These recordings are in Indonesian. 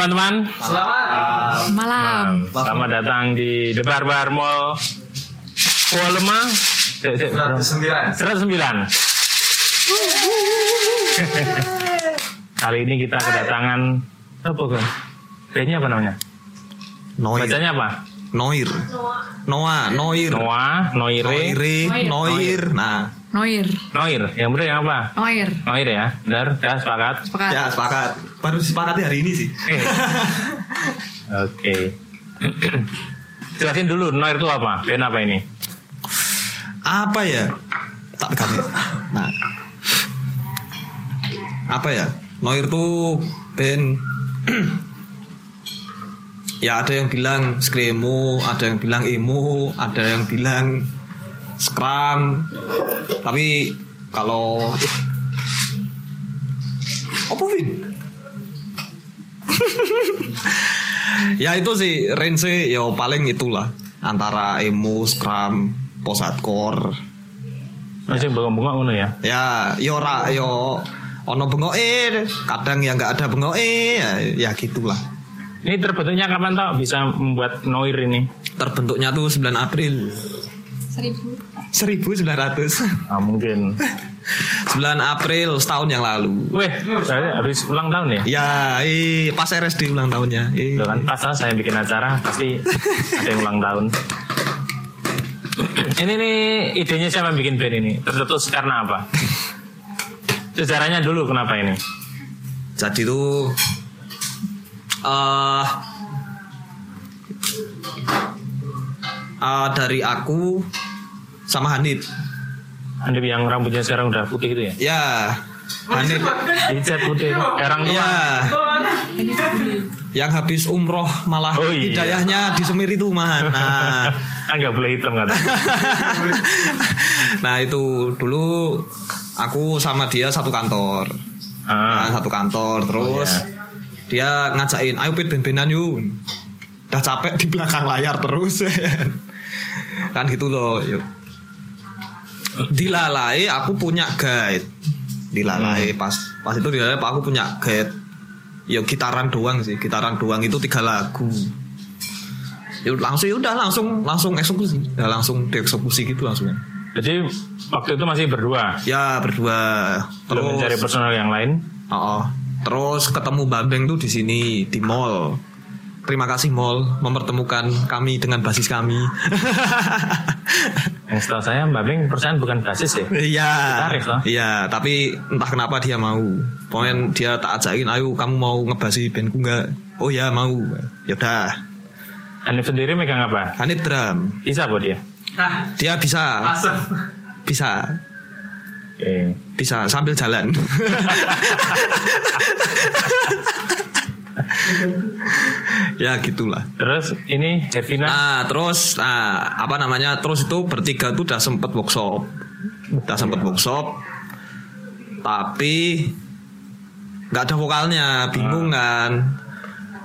Selamat malam teman-teman. Malam. Selamat datang di The Barbar Mall Kualema. Eh, eh, berapa? 109. Kali ini kita kedatangan apa kan? Bandnya apa namanya? Noir. Bacanya apa? Noir. Noah, Noir. Noah, Noire, Noire, Noir. Nah, Noir. Noir. Yang benar yang apa? Noir. Noir ya, benar. Ya sepakat. Sepakat. ya sepakat. Baru disepakati hari ini sih. Oke. Jelasin dulu Noir itu apa? Band apa ini? Apa ya? Tak pegang ya. Nah. Apa ya? Noir tuh band Ya ada yang bilang screamo, ada yang bilang emo, ada yang bilang scrum. Tapi kalau apa Vin? ya itu sih range ya paling itulah antara emo, scrum, post hardcore. Masih bengok-bengok ngono ya? Ya, yo ora yo ono bengoke, kadang ya nggak ada bengoke, ya, ya gitulah. Ini terbentuknya kapan tau bisa membuat Noir ini? Terbentuknya tuh 9 April Seribu. 1900. Ah, mungkin. 9 April setahun yang lalu. Weh, saya habis ulang tahun ya? Ya, eh, pas RSD ulang tahunnya. Eh. Loh kan pas saya bikin acara pasti ada yang ulang tahun. ini nih idenya siapa yang bikin band ini? Tercetus karena apa? Sejarahnya dulu kenapa ini? Jadi tuh eh eh, dari aku sama Hanif. Handip yang rambutnya sekarang udah putih itu ya? Ya, Hanif. Dicat putih, orang tua. Ya. Yang habis umroh malah Oh, iya. hidayahnya di Semir itu mah. Nah, Kan nggak boleh hitam kata. nah itu dulu aku sama dia satu kantor. Ah, Nah, satu kantor terus Oh, dia ngajakin ayo pit ben-benan yuk. Udah capek di belakang layar terus. kan gitu loh. Yuk. Dilalai aku punya guide. Dilalai pas pas itu dilalai aku punya guide. Ya gitaran doang sih, gitaran doang itu tiga lagu. Ya langsung ya udah langsung langsung eksekusi. Ya langsung dieksekusi gitu langsung. jadi waktu itu masih berdua. Ya berdua. Belum mencari Terus personal yang lain. Oh, terus ketemu Bambeng tuh di sini di mall. Terima kasih mall mempertemukan kami dengan basis kami. Yang setahu saya Mbak Beng perusahaan bukan basis ya? Iya. Loh. Iya, tapi entah kenapa dia mau. Pokoknya dia tak ajakin, ayo kamu mau ngebasi bandku nggak? Oh ya mau. Ya udah. Hanif sendiri megang apa? Hanif drum. Bisa buat dia? Dia bisa. Bisa. Oke. Bisa sambil jalan. ya gitulah. Terus ini Hervina Nah, terus nah, apa namanya? Terus itu bertiga tuh udah sempet workshop. Udah sempet workshop. Tapi nggak ada vokalnya, bingung kan.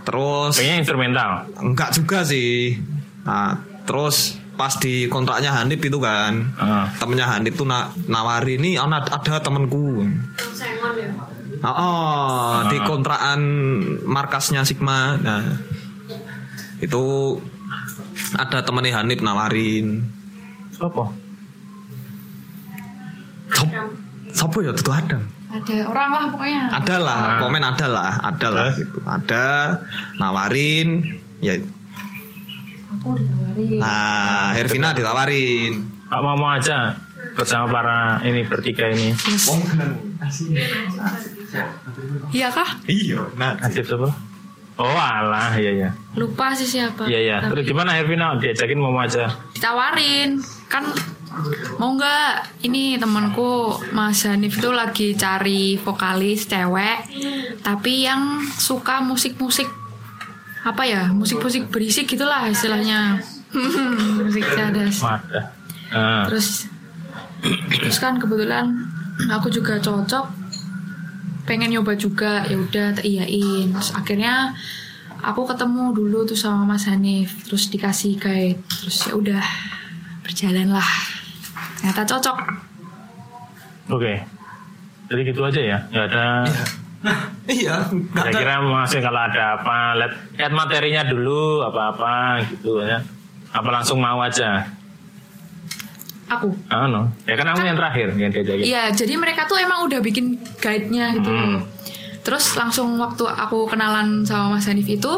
Terus kayaknya instrumental. enggak juga sih. Nah, terus pas di kontraknya Hanif itu kan, Ah. temennya Hanif tuh na nawari ini ada, ada temenku. Oh, oh, di kontrakan markasnya Sigma. Nah, itu ada temennya Hanif nawarin. Apa? Sop, sopo ya itu ada. Ada orang lah pokoknya. Ada lah, Ah. komen ada lah, ada lah gitu. Ada nawarin, ya. Aku ditawarin. Nah, Hervina ditawarin. Pak mau aja bersama para ini bertiga ini. Iya kah? Iya, nah. Nasib siapa? Oh alah, iya iya. Lupa sih siapa. Iya iya. Tapi Terus gimana Hervina? Diajakin mau mau aja. Ditawarin. Kan mau nggak? Ini temanku Mas Hanif tuh lagi cari vokalis cewek, tapi yang suka musik-musik apa ya? Musik-musik berisik gitulah istilahnya. musik cadas. Ah, terus terus kan kebetulan aku juga cocok pengen nyoba juga ya udah tak iyain terus akhirnya aku ketemu dulu tuh sama Mas Hanif terus dikasih guide terus ya udah berjalan lah ternyata cocok Oke. Jadi gitu aja ya. Nggak ada Iya, nggak ada. Kira-kira masih kalau ada apa, lihat, lihat materinya dulu apa-apa gitu ya. Apa langsung mau aja? Aku. Ah, no. Ya kan kamu yang terakhir yang diajakin. Iya, jadi mereka tuh emang udah bikin guide-nya gitu. Hmm. Terus langsung waktu aku kenalan sama Mas Hanif itu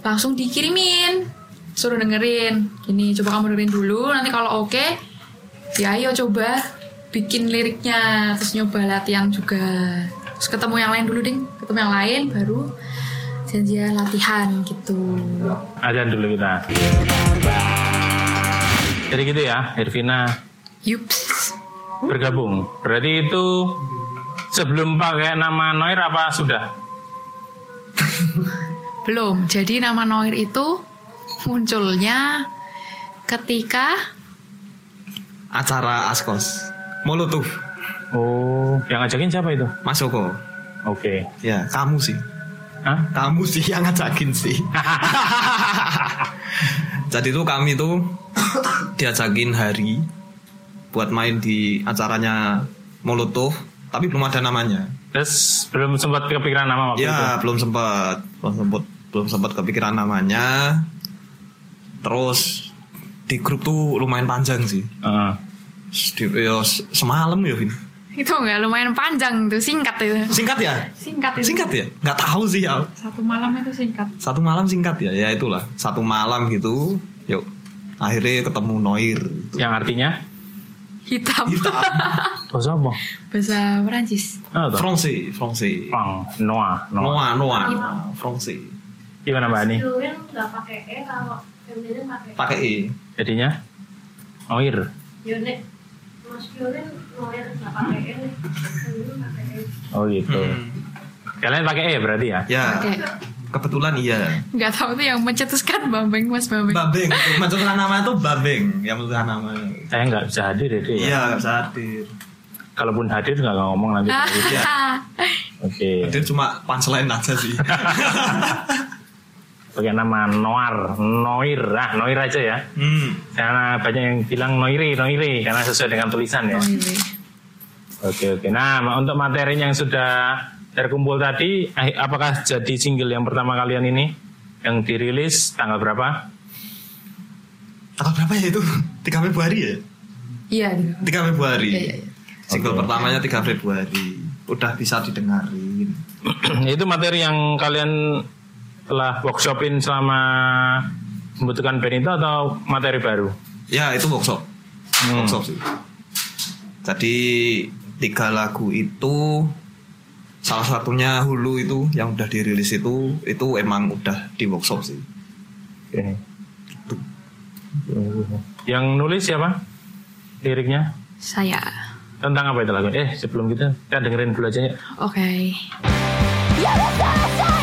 langsung dikirimin suruh dengerin. Gini, coba kamu dengerin dulu. Nanti kalau oke, ya ayo coba bikin liriknya. Terus nyoba latihan juga. Terus ketemu yang lain dulu ding, ketemu yang lain baru janjian latihan gitu. Ajan dulu kita. Jadi gitu ya, Irvina Yups. bergabung. Berarti itu sebelum pakai nama Noir apa sudah? Belum. Jadi nama Noir itu munculnya ketika Acara Askos. Molotov. Oh, yang ngajakin siapa itu? Mas Joko. Oke. Ya, kamu sih. Hah? Kamu sih yang ngajakin sih. Jadi tuh kami tuh diajakin hari buat main di acaranya Molotov, tapi belum ada namanya. Terus belum sempat kepikiran nama waktu itu. Ya, belum sempat, belum sempat, belum sempat kepikiran namanya. Terus di grup tuh lumayan panjang sih. Heeh. Di, ya, se- semalam ya, Vin. Itu nggak lumayan panjang tuh singkat itu. Singkat ya? Singkat itu. Singkat ya? Nggak tahu sih ya. Satu malam itu singkat. Satu malam singkat ya, ya itulah. Satu malam gitu, yuk. Akhirnya ketemu Noir. Gitu. yang artinya Hitam. Hitam. bahasa apa? Bahasa Perancis. Oh, toh. Francais, Francais. Pang, Noah, Noah. Noah, Noah. Francais. Gimana Mbak Ani? Nggak pakai e kalau pakai Pakai E. Jadinya Noir. Oh gitu. Hmm. Kalian pakai E berarti ya? Ya, Oke. kebetulan iya. Nggak tahu tuh yang mencetuskan Bambeng Mas Bambeng. Babeng, menentukan nama itu Babeng yang menentukan nama. Saya nggak bisa hadir ya, Dek, ya. Iya, nggak bisa hadir. Kalaupun hadir nggak ngomong nanti. Ah. Iya. Oke. Hadir cuma punchline aja sih. Pakai nama Noir, Noir, ah Noir aja ya. hmm. Karena banyak yang bilang Noiri, Noiri karena sesuai dengan tulisan ya. Oh, iya. Oke oke. Nah untuk materi yang sudah terkumpul tadi, eh, apakah jadi single yang pertama kalian ini yang dirilis tanggal berapa? Tanggal berapa ya itu? 3 Februari ya? Iya. 3 Februari. Iya, iya, iya. Single Oke. pertamanya 3 Februari. Udah bisa didengarin. itu materi yang kalian telah workshopin selama membutuhkan band itu atau materi baru? Ya, itu workshop. Hmm. Workshop sih. Jadi tiga lagu itu salah satunya Hulu itu yang udah dirilis itu itu emang udah di workshop sih. Oke. Yang nulis siapa? Liriknya Saya. tentang apa itu lagu? Eh sebelum kita kita dengerin dulu aja ya. Oke. Yeah,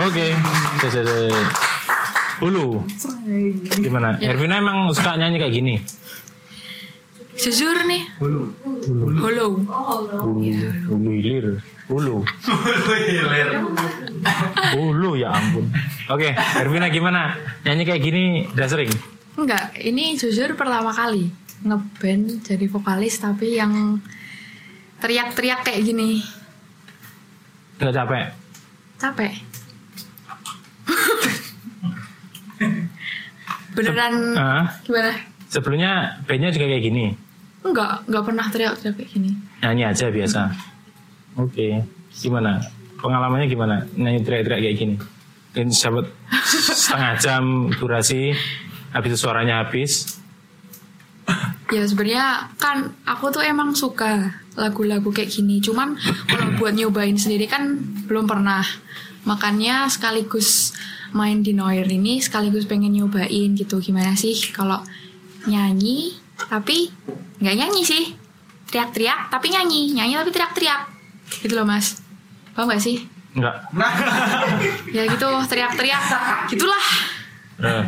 Oke. Hulu. Gimana? Ervina emang suka nyanyi kayak gini? Jujur nih. Hulu. Hulu. Hulu. Hulu. Hulu. Hulu. Hulu. Hulu ya ampun. Oke, Hervina gimana? Nyanyi kayak gini udah sering? Enggak, ini jujur pertama kali ngeband jadi vokalis tapi yang teriak-teriak kayak gini. Nggak capek? Capek. Beneran Ah, gimana? sebelumnya bandnya juga kayak gini? Enggak, enggak pernah teriak-teriak kayak gini. Nyanyi aja biasa. Oke, gimana? Pengalamannya gimana? Nyanyi teriak-teriak kayak gini? Dan sahabat setengah jam durasi, habis suaranya habis. Ya sebenarnya kan aku tuh emang suka lagu-lagu kayak gini. Cuman kalau buat nyobain sendiri kan belum pernah. Makanya sekaligus main di Noir ini sekaligus pengen nyobain gitu. Gimana sih kalau nyanyi tapi nggak nyanyi sih. Teriak-teriak tapi nyanyi. Nyanyi tapi teriak-teriak. Gitu loh mas. Paham gak sih? Enggak. Ya gitu teriak-teriak. Gitulah. Eh,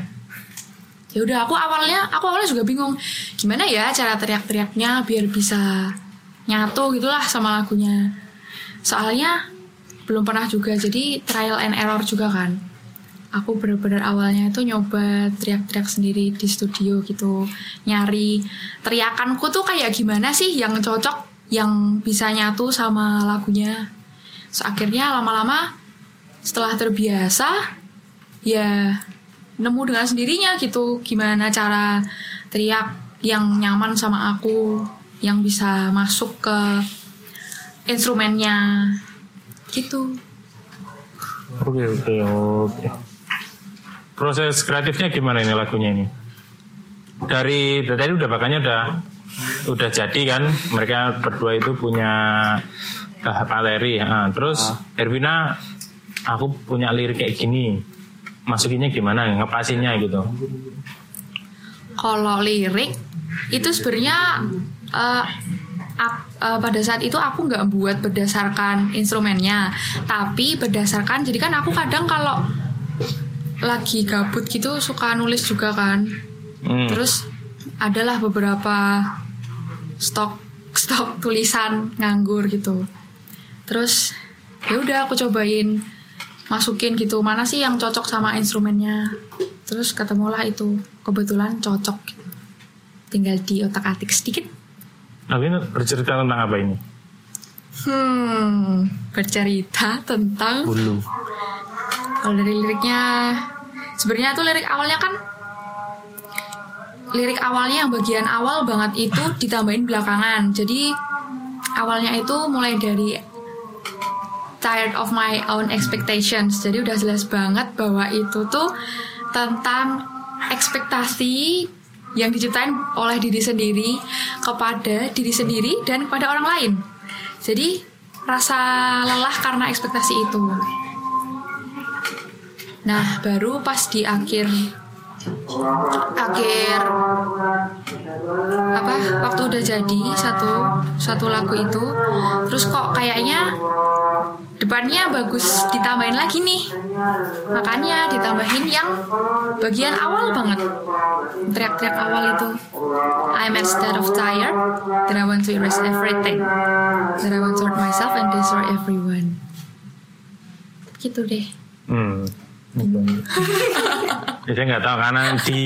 ya udah aku awalnya aku awalnya juga bingung gimana ya cara teriak-teriaknya biar bisa nyatu gitulah sama lagunya soalnya belum pernah juga jadi trial and error juga kan aku bener-bener awalnya itu nyoba teriak-teriak sendiri di studio gitu nyari teriakanku tuh kayak gimana sih yang cocok yang bisa nyatu sama lagunya so, akhirnya lama-lama setelah terbiasa ya nemu dengan sendirinya gitu gimana cara teriak yang nyaman sama aku yang bisa masuk ke instrumennya gitu Oke oke oke. Proses kreatifnya gimana ini lagunya ini? Dari dari udah makanya udah udah jadi kan mereka berdua itu punya tahap materi. Nah, terus Erwina aku punya lirik kayak gini. Masukinnya gimana? Ngepasinnya gitu. kalau lirik itu sebenarnya eh, ak- eh, pada saat itu aku nggak buat berdasarkan instrumennya tapi berdasarkan jadi kan aku kadang kalau lagi gabut gitu suka nulis juga kan Hmm. terus adalah beberapa stok stok tulisan nganggur gitu terus ya udah aku cobain masukin gitu mana sih yang cocok sama instrumennya terus ketemulah itu kebetulan cocok gitu. tinggal di otak atik sedikit ini bercerita tentang apa ini? hmm bercerita tentang Hulu. Kalau dari liriknya sebenarnya tuh lirik awalnya kan lirik awalnya yang bagian awal banget itu ditambahin belakangan. Jadi awalnya itu mulai dari tired of my own expectations. Jadi udah jelas banget bahwa itu tuh tentang ekspektasi yang diciptain oleh diri sendiri kepada diri sendiri dan kepada orang lain. Jadi rasa lelah karena ekspektasi itu. Nah, baru pas di akhir akhir apa waktu udah jadi satu satu lagu itu. Terus kok kayaknya depannya bagus ditambahin lagi nih. Makanya ditambahin yang bagian awal banget. Teriak-teriak awal itu. I'm instead of tired that I want to erase everything that I want to hurt myself and destroy everyone. Gitu deh. Hmm. Ya, saya nggak tahu karena di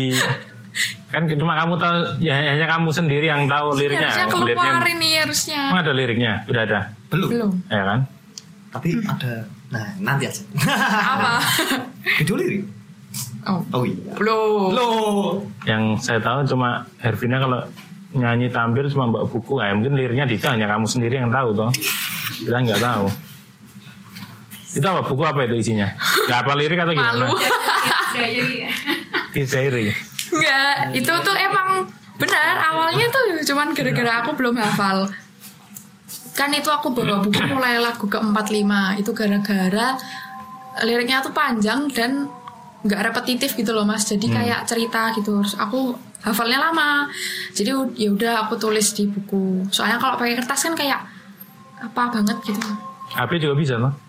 kan cuma kamu tahu ya hanya kamu sendiri yang tahu liriknya. harusnya Liriknya keluar ini harusnya emang ada liriknya, udah ada, Belum. belum ya kan? Tapi ada. Nah, nanti aja. apa Video lirik. oh Oh iya. belum Loh. Yang saya tahu cuma Hervina kalau nyanyi tampil cuma bawa buku, ya mungkin liriknya itu hanya kamu sendiri yang tahu toh. Kita nggak tahu. Itu apa buku apa itu isinya? Gak apa lirik atau gimana? malu Diary. Enggak, itu tuh emang benar awalnya tuh cuman gara-gara aku belum hafal. Kan itu aku bawa buku mulai lagu ke-45 itu gara-gara liriknya tuh panjang dan nggak repetitif gitu loh mas. Jadi kayak cerita gitu. Terus aku hafalnya lama. Jadi ya udah aku tulis di buku. Soalnya kalau pakai kertas kan kayak apa banget gitu. HP juga bisa loh.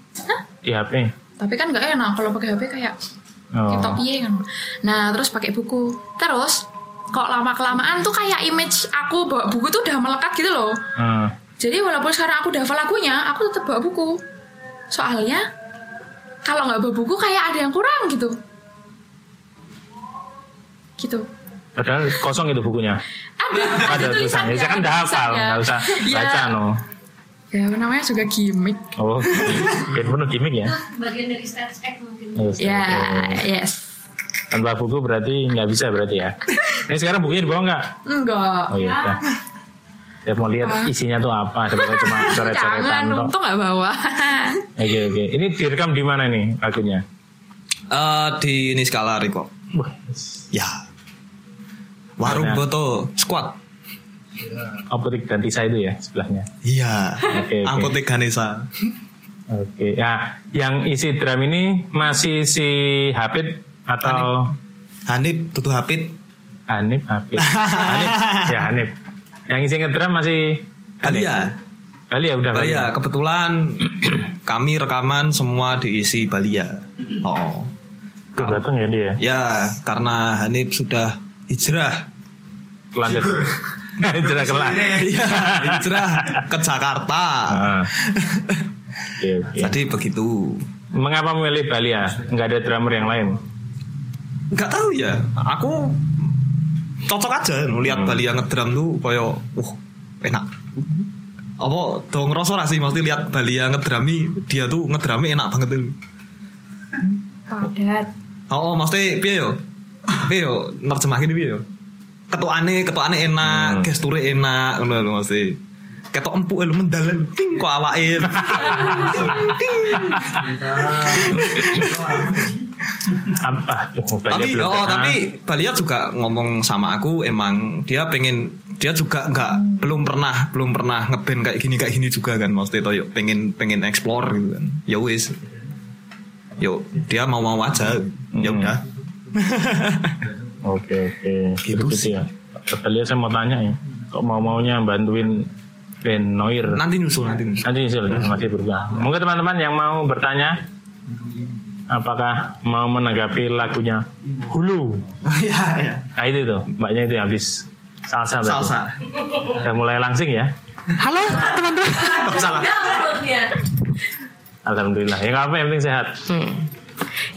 Di HP. tapi kan nggak enak kalau pakai HP kayak Oh. kita piye kan nah terus pakai buku terus kok lama kelamaan tuh kayak image aku bawa buku tuh udah melekat gitu loh Hmm. jadi walaupun sekarang aku udah hafal lagunya aku tetap bawa buku soalnya kalau nggak bawa buku kayak ada yang kurang gitu gitu Padahal kosong itu bukunya. ada Ada tulisannya. Saya kan udah hafal, nggak usah ya, baca no. Ya namanya juga gimmick Oh, kan penuh gimmick ya. bagian dari stage act mungkin Yes, ya oke. yes Tanpa buku berarti nggak bisa berarti ya. Ini sekarang bukunya dibawa nggak? enggak Oh iya. udah. Saya mau lihat isinya tuh apa. Sebenarnya cuma coret-coretan jangan untung nggak bawa Oke oke. Ini direkam di mana nih lagunya? Eh, di ini skala Riko. Wah, Ya. Warung? Boto Squad. Apotek dan Tisa itu ya sebelahnya. Iya. Oke, oke. Apotek Ganesa. Oke. Ya, yang isi drum ini masih si Hafid atau Hanif Tutu Hapit. Hanif Hafid? Hanif. Ya Hanif. Yang isi ngedrum masih? Balia. Balia udah Balia. ya, Kebetulan kami rekaman semua diisi Balia. Oh. Tuh datang ya dia. Ya, karena Hanif sudah hijrah. Lanjut. Hijrah kelar. Iya, hijrah ke Jakarta. Ah. Oke, oke. Jadi begitu. Mengapa memilih Balia? Nggak ada drummer yang lain? Nggak tahu ya. Aku cocok aja ngeliat Balia ngedrum tuh koyo uh enak. Apa dong ngerasa ra sih mesti lihat Balia ngedrami dia tuh ngedrami enak banget tuh. padat Oh, mesti piye yo? Piye yo nerjemahin piye yo? Ketuane, ketuane enak, Hmm. gesture enak ngono lho mesti. Ketok empuk lho mendalan ting kok awake. Apa? Tapi oh datang. tapi Balia juga ngomong sama aku emang dia pengen dia juga nggak belum pernah belum pernah ngeband kayak gini kayak gini juga kan maksudnya toh yuk pengen pengen explore gitu kan ya wis yuk dia mau mau aja ya Hmm. udah Oke oke. Gitu Gitu sih. ya. Balia saya mau tanya ya. Kok mau maunya bantuin band Noir? nanti nyusul nanti nyusul Nanti nyusul ya, masih berubah. Mungkin teman-teman yang mau bertanya, apakah mau menanggapi lagunya Hulu? ya ya Nah itu tuh, mbaknya itu yang habis salsa. salsa Udah mulai langsing ya. halo teman-teman Oh, salah Alhamdulillah. Ya apa yang penting sehat.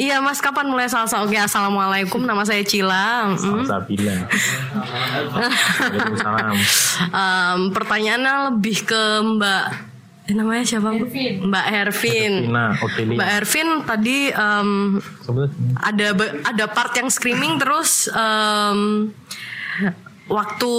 Iya mas kapan mulai salsa? Oke assalamualaikum nama saya Cila. Mm. Salsa bila. Waalaikumsalam. Em, pertanyaannya lebih ke Mbak eh, namanya siapa Mbak? Mbak Hervin. Odelia. Mbak Hervin tadi em, Sebut. ada ada part yang screaming terus em, waktu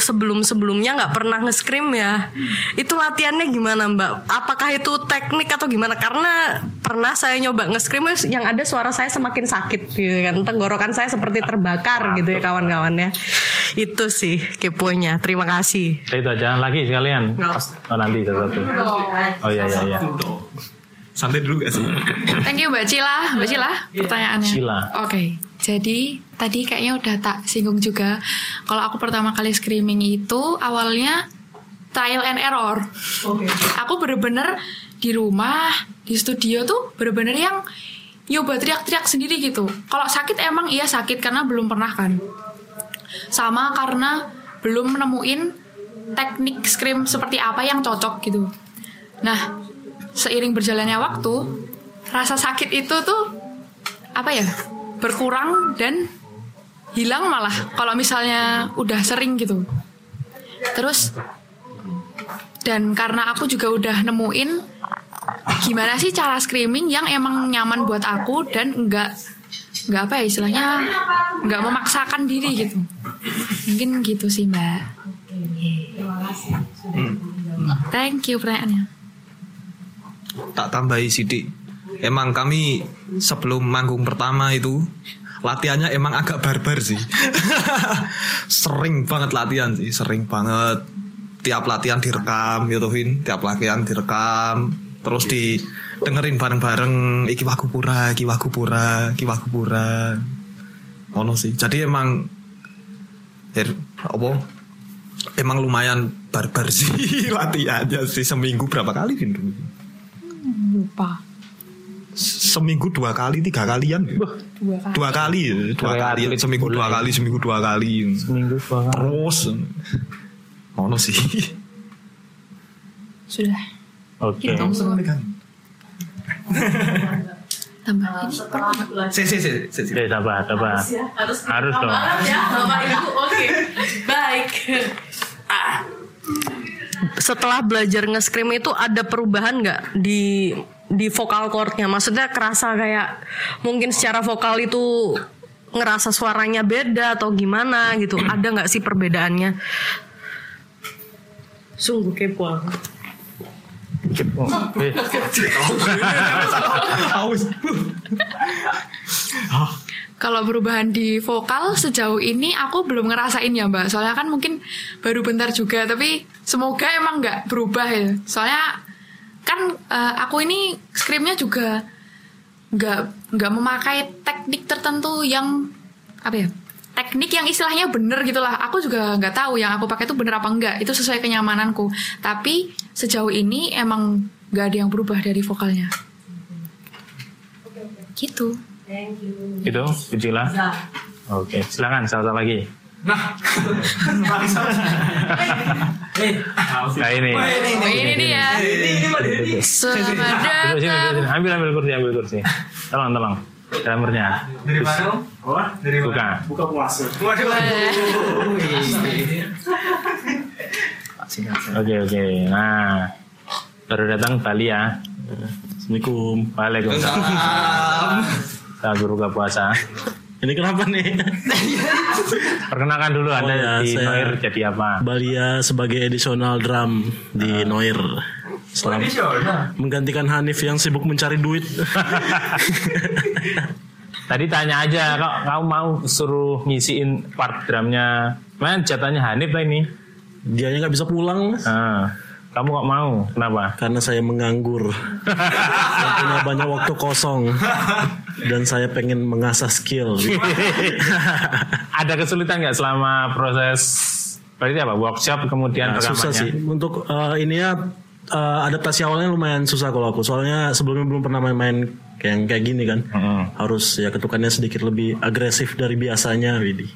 sebelum sebelumnya nggak pernah nge-scream ya. Itu latihannya gimana mbak? Apakah itu teknik atau gimana? Karena pernah saya nyoba nge-scream yang ada suara saya semakin sakit gitu kan. Tenggorokan saya seperti terbakar gitu ya kawan-kawannya. Itu sih keponya. Terima kasih. Itu aja lagi sekalian. Oh nanti satu-satu. Oh iya iya iya. santai dulu gak sih? Thank you Mbak Cila, Mbak Cila, pertanyaannya. Cila. Oke, jadi tadi kayaknya udah tak singgung juga. Kalau aku pertama kali screaming itu awalnya trial and error. Aku bener-bener di rumah, di studio tuh bener-bener yang nyoba teriak-teriak sendiri gitu. Kalau sakit emang iya sakit karena belum pernah kan. Sama karena belum nemuin teknik scream seperti apa yang cocok gitu. Nah, seiring berjalannya waktu, rasa sakit itu tuh apa ya? berkurang dan hilang malah kalau misalnya udah sering gitu. Terus dan karena aku juga udah nemuin gimana sih cara screaming yang emang nyaman buat aku dan enggak enggak apa ya istilahnya enggak memaksakan diri gitu. Mungkin gitu sih, Mbak. Thank you pertanyaannya. tak tambahi sidik emang kami sebelum manggung pertama itu latihannya emang agak barbar sih. Sering banget latihan sih sering banget. Tiap latihan direkam gitu Vin. Tiap latihan direkam. Terus di dengerin bareng-bareng iki waku pura iki waku pura iki waku pura ono sih. Jadi emang her, apa? Emang lumayan barbar sih latihannya sih. Seminggu berapa kali Vin? Lupa. Seminggu dua kali tiga kalian Dua kali. dua kali dua kali atlet seminggu dua kali seminggu dua kali Seminggu dua kali. terus ono sih Sudah. Oke. Tambah ini si si si si, harus Harus dong. banget ya bapak ibu oke baik Ah. setelah belajar nge-scream itu ada perubahan nggak di di vokal chordnya maksudnya kerasa kayak mungkin secara vokal itu ngerasa suaranya beda atau gimana gitu ada nggak sih perbedaannya sungguh kepo aku. Eh, Kalau perubahan di vokal sejauh ini aku belum ngerasain ya mbak. Soalnya kan mungkin baru bentar juga. Tapi semoga emang nggak berubah ya. Soalnya kan eh, aku ini screamnya juga nggak nggak memakai teknik tertentu yang apa ya teknik yang istilahnya bener gitulah aku juga nggak tahu yang aku pakai itu bener apa enggak itu sesuai kenyamananku. Tapi sejauh ini emang nggak ada yang berubah dari vokalnya. Gitu. Itu, Bujila. Oke, silakan satu lagi. Nah, ini. Oh, ini dia. Selamat Duduk sini, duduk datang. sini. Ambil, ambil kursi, ambil kursi. Tolong, tolong. Drummernya. Dari mana? Oh, dari Buka. Buka puasa. Oke, oke. Nah, baru datang Bali ya. Assalamualaikum. Waalaikumsalam. Saat berbuka puasa. Ini kenapa nih? Perkenalkan dulu Oh, Anda ya, di saya- Noir jadi apa? Balia sebagai additional drum di Noir. Selam menggantikan Hanif yang sibuk mencari duit. Tadi tanya aja, kok kamu mau suruh ngisiin part drumnya? Man, jatahnya Hanif lah ini. Dianya nggak bisa pulang Ah, kamu kok mau? Kenapa? karena saya menganggur. saya punya banyak waktu kosong dan saya pengen mengasah skill. Ada kesulitan nggak selama proses berarti apa workshop kemudian Nah, susah rekamannya? sih untuk eh, ini ya eh, adaptasi awalnya lumayan susah kalau aku soalnya sebelumnya belum pernah main-main kayak yang kayak gini kan Mm-mm. harus ya ketukannya sedikit lebih agresif dari biasanya Widi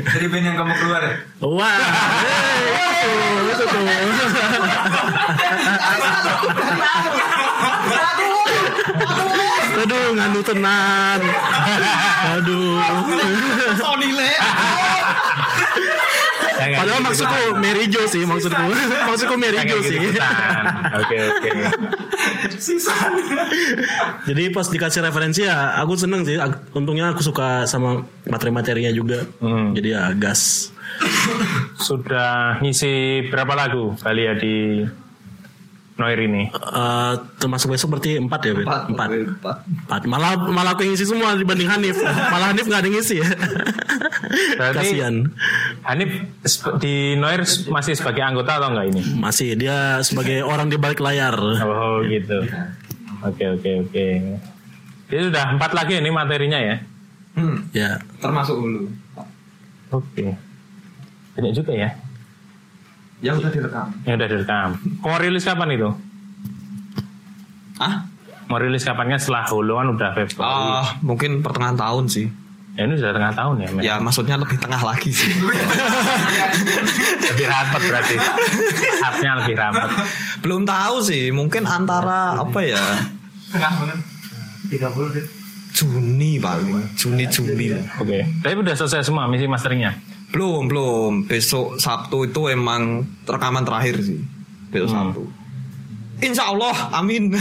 Dari band yang kamu keluar. wah hey, itu tuh. Itu tuh aduh nganu tenan. Aduh. Ya, nggak padahal maksudku Mary Jo sih maksudku. Maksudku Mary Ya, Jo nggak sih. ikut-ikutan. Oke Jadi pas dikasih referensi ya aku seneng sih. Untungnya aku suka sama materi-materinya juga. Hmm. Jadi ya gas. Sudah ngisi berapa lagu Balia di Noir ini? Eh, termasuk besok berarti empat ya? Empat, Empat. empat. Empat. Malah malah aku ngisi semua dibanding Hanif. Malah Hanif nggak ada yang ngisi ya. Kasian. Hanif di Noir masih sebagai anggota atau enggak ini? Masih dia sebagai orang di balik layar. Oh gitu. Oke oke oke. Jadi sudah empat lagi ini materinya ya? Hmm, Ya. termasuk dulu. Oke. Banyak juga ya Yang udah direkam. yang udah direkam. Mau rilis kapan itu? Ah? Mau rilis kapannya setelah Holo kan udah Februari. Ah, mungkin pertengahan tahun sih. Ya ini sudah tengah tahun ya, men. Ya maksudnya lebih tengah lagi sih. Lebih rapat berarti. Hubnya lebih rapat. Belum tahu sih, mungkin antara apa ya? Tengah banget. 30 deh. Juni paling, Juni Juli. Oke. Tapi udah selesai semua misi masteringnya. Belum, belum. Besok Sabtu itu emang rekaman terakhir sih. Besok Sabtu. Insya Allah, amin.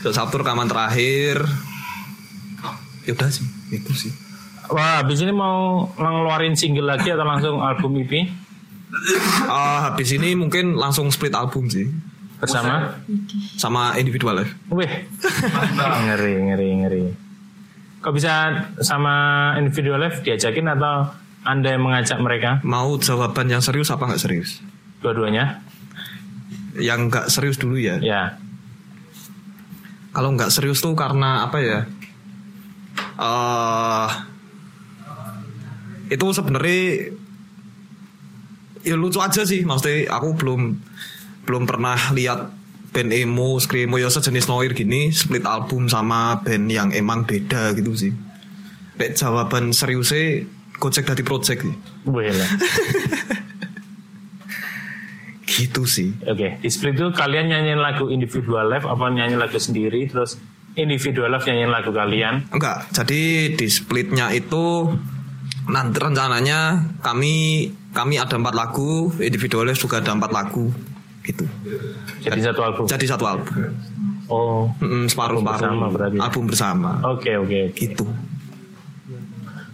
Besok Sabtu rekaman terakhir. Ya udah sih, itu sih. Wah, habis ini mau ngeluarin single lagi atau langsung album EP Ah, habis ini mungkin langsung split album sih, bersama? sama individual ya. Wih, ngeri, ngeri, ngeri. Kok bisa sama individual live diajakin atau anda yang mengajak mereka? Mau jawaban yang serius apa nggak serius? Dua-duanya? Yang nggak serius dulu ya. Ya. Kalau nggak serius tuh karena apa ya? eh itu sebenarnya ya lucu aja sih maksudnya aku belum belum pernah lihat band emo, screamo ya sejenis noir gini split album sama band yang emang beda gitu sih. Lek jawaban seriusnya Gojek dari project sih. Lah. Gitu sih. Oke, di split itu kalian nyanyiin lagu individual live apa nyanyi lagu sendiri terus individual live nyanyiin lagu kalian? Enggak, jadi di splitnya itu nanti rencananya kami kami ada empat lagu, individualis juga ada empat lagu gitu. Jadi satu album. Jadi satu album. Oh, Mm, separuh Album separuh bersama berarti. album bersama oke oke. gitu.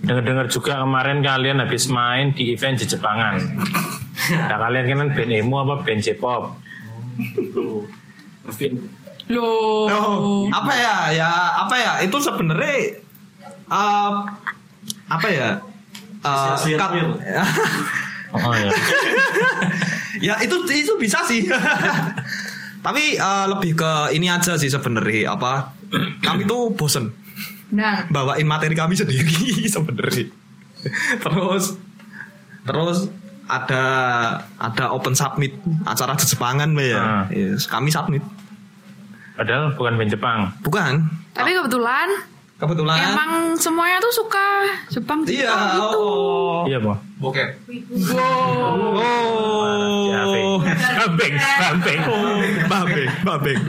Dengar-dengar juga kemarin kalian habis main di event di Jepangan. Nah kalian kan band emo apa band J-pop? Loh. Apa ya? Ya apa ya? Itu sebenarnya eh, apa ya? Eh, kat- Oh ya. ya itu itu bisa sih. Tapi eh, lebih ke ini aja sih sebenarnya apa? Kami tuh bosen Nah, bawain materi kami sendiri sebenarnya. terus terus ada ada open submit acara di Jepangan ya. Ah. Yes, kami submit. Padahal bukan band Jepang. Bukan. tapi kebetulan Kebetulan. emang semuanya tuh suka Jepang Iya. Jepang gitu. Oh. Iya boh. Bokep. Oh. Bambeng, bambeng. Babeng, babeng.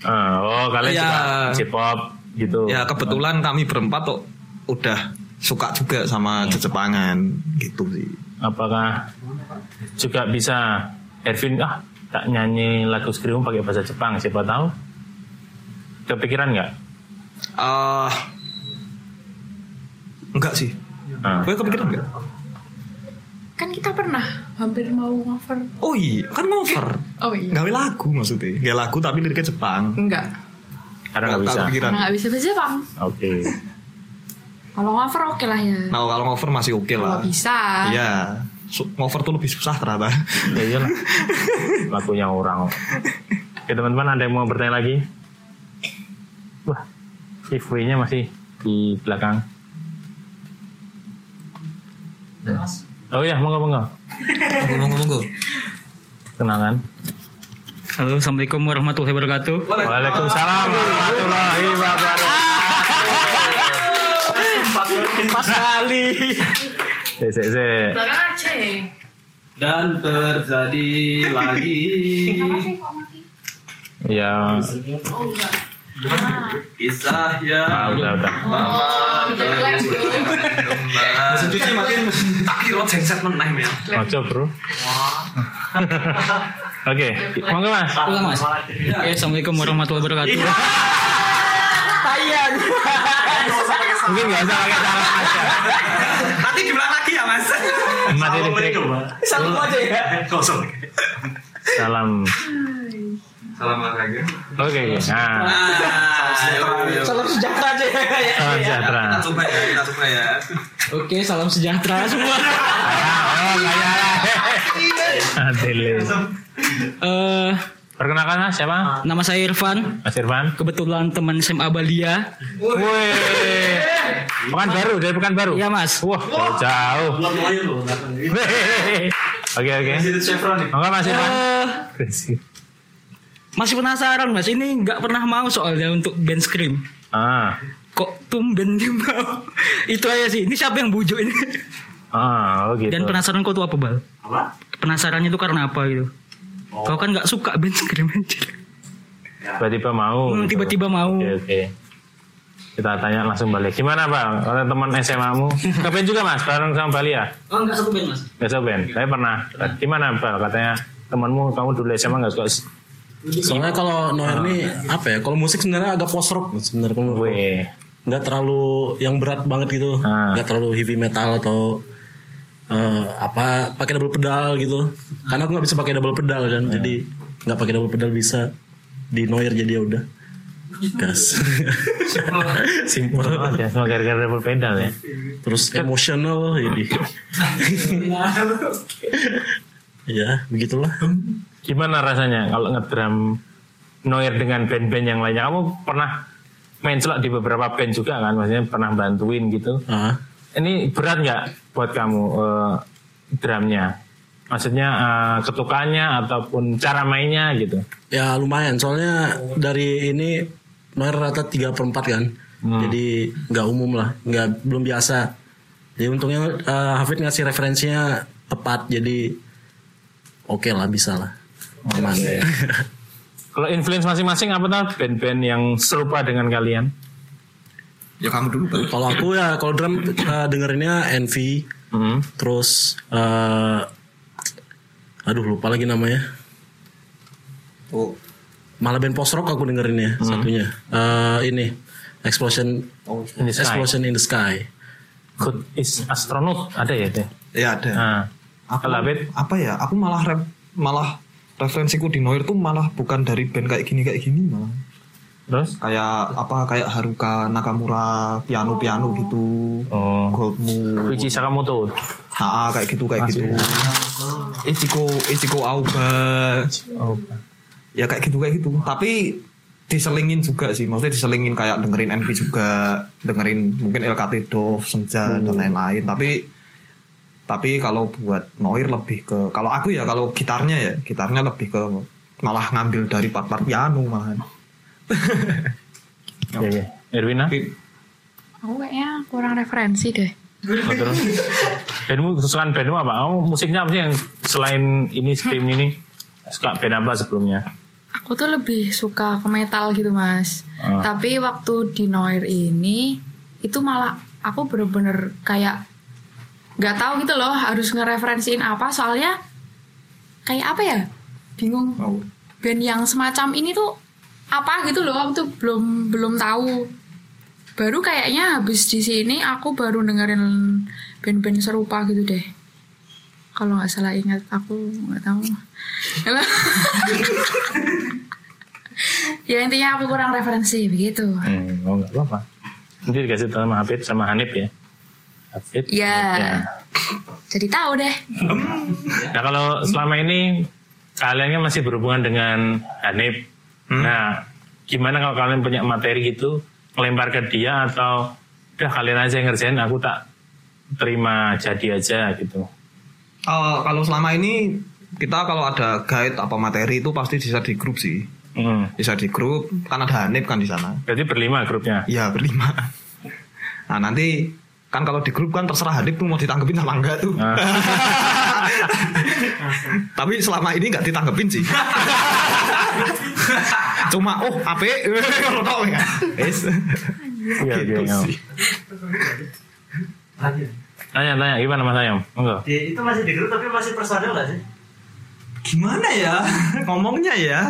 Ah, oh kalian Iya. juga J-pop gitu. Ya kebetulan kami berempat tuh udah suka juga sama Jepangan gitu sih. Apakah juga bisa Ervin ah tak nyanyi lagu Scream pakai bahasa Jepang siapa tahu? Kepikiran nggak? Eh enggak sih. Ah. Gue kepikiran enggak? Kan kita pernah hampir mau cover. Oh iya, kan cover. Oh iya. Gawe lagu maksudnya. Gawe lagu tapi liriknya Jepang. Enggak. Karena nggak bisa. kepikiran. Karena nggak bisa bahasa Jepang. Oke. Kalau cover oke lah ya. Nah, kalau cover masih oke Kalau lah. bisa. Iya. Cover tuh lebih susah ternyata. Ya iyalah. Lagunya orang. Oke teman-teman ada yang mau bertanya lagi? Wah, giveaway-nya masih di belakang. Oh iya, monggo monggo. Ngomong-ngomong Kenalan. Halo, assalamualaikum warahmatullahi wabarakatuh. Waalaikumsalam warahmatullahi wabarakatuh. Empat kali. Aja ya. Dan terjadi lagi Ya, kisah ah, udah udah. Mesin cuci makin tak kira jengset meneh ya. Ojo bro. Oke, monggo mas. Ulang mas. Oke, assalamualaikum warahmatullahi wabarakatuh. Mungkin nggak usah pakai cara aja. Nanti diulang lagi ya, Mas. Mati listrik. Satu aja ya. Kosong. Salam. Salam olahraga. Oke, nah. Salam sejahtera aja ya. Salam sejahtera. Kita coba ya, kita coba ya. Oke, salam sejahtera semua. Oh. Adele. Eh, Perkenalkan mas siapa? nama saya Irfan. Mas Irfan. Kebetulan teman SMA Balia. Wih. Pekan baru dari pekan baru. Iya mas. Wah, jauh. jauh. Oke oke. Monggo Mas Irfan. Masih penasaran mas. Ini nggak pernah mau soalnya untuk band scream. Ah. Kok tumben dia mau? Itu aja sih. Ini siapa yang bujuk ini? Ah, oh gitu. Dan penasaran kau tuh apa bal? Apa? Penasarannya itu karena apa gitu? Kau kan nggak suka band scream anjir. Tiba-tiba mau. Hmm, gitu. tiba-tiba mau. Oke oke. Kita tanya langsung balik. Gimana Pak? Kalau teman SMA-mu? Kepen juga Mas, bareng sama Bali ya? Oh nggak satu band mas. Gak suka band. Saya pernah. Gimana Pak? Katanya temanmu kamu dulu SMA gak suka Soalnya kalau Noir ini apa ya? Kalau musik sebenarnya agak post rock sebenarnya kalau nggak terlalu yang berat banget gitu, Ah. nggak terlalu heavy metal atau eh, apa pakai double pedal gitu. Karena aku nggak bisa pakai double pedal kan, jadi nggak pakai double pedal bisa di Noir jadi ya udah gas. Simpel banget ya, semua gara-gara double pedal ya. Terus emosional jadi. ya begitulah. Gimana rasanya kalau ngedrum Noir dengan band-band yang lainnya? Kamu pernah main celak di beberapa band juga kan? Maksudnya pernah bantuin gitu. Ah. Ini berat nggak buat kamu eh, drumnya? Maksudnya eh, ketukannya ataupun cara mainnya gitu. Ya lumayan soalnya dari ini Noir rata 3 per 4 kan. Jadi nggak umum lah, nggak belum biasa. Jadi untungnya eh, Hafid ngasih referensinya tepat jadi oke lah bisa lah. Aman. Kalau influence masing-masing apa tuh band-band yang serupa dengan kalian? Ya kamu dulu. Kalau aku ya kalau drum eh, dengerinnya Envy Hmm. terus eh, aduh lupa lagi namanya. Oh, Malah band post rock aku dengerinnya satunya. Eh, ini Explosion In the Sky. Explosion in the Sky. Good is astronaut ada ya deh. ya ada. Nah, Aku, apa ya? Aku malah ref- malah referensiku di Noir tuh malah bukan dari band kayak gini kayak gini malah. terus? Kayak apa kayak Haruka Nakamura piano-piano gitu. Oh. Gold Moon. Fuji Sakamoto. Ah, kayak gitu kayak gitu. Ichiko Ichiko Aoba. Oh. Ya kayak gitu kayak gitu. Tapi diselingin juga sih. Maksudnya diselingin kayak dengerin Envy juga, dengerin mungkin LKT Dove, Senja dan lain-lain. Tapi tapi kalau buat Noir lebih ke kalau aku ya kalau gitarnya ya gitarnya lebih ke malah ngambil dari part-part piano malahan. Ya, ya. Erwina? Aku kayaknya kurang referensi deh. Oh, terus? Bandmu kesukaan bandmu apa? Kamu musiknya apa sih yang selain ini scream ini? Suka band apa sebelumnya? Aku tuh lebih suka ke metal gitu mas. Ah. Tapi waktu di Noir ini itu malah aku bener-bener kayak nggak tahu gitu loh harus ngereferensiin apa soalnya kayak apa ya? Bingung. Band yang semacam ini tuh apa gitu loh aku tuh belum belum tahu. Baru kayaknya habis di sini aku baru dengerin band-band serupa gitu deh. Kalau nggak salah ingat aku nggak tahu. Ya intinya aku kurang referensi begitu. Hmm, oh nggak apa-apa. Nanti dikasih tahu sama Hafid sama Hanif ya. Hafid. ya jadi tahu deh Nah kalau selama ini kalian kan masih berhubungan dengan Hanif. Nah gimana kalau kalian punya materi gitu ngelempar ke dia atau udah kalian aja yang ngerjain aku tak terima jadi aja gitu. Eh, kalau selama ini kita kalau ada guide apa materi itu pasti bisa di grup sih. Hmm. Bisa di grup kan ada Hanif kan di sana. Berarti berlima grupnya. Iya berlima. Nah nanti kan kalau di grup kan terserah Hanif tuh mau ditanggepin sama enggak tuh. Ah. Tapi selama ini nggak ditanggepin sih. Cuma oh ape ngono tok ya. Iya, Gitu iya, iya. sih. Tanya, tanya gimana Mas Ayam? Enggak. Di- itu masih di grup tapi masih personal gak sih? Gimana ya ngomongnya ya?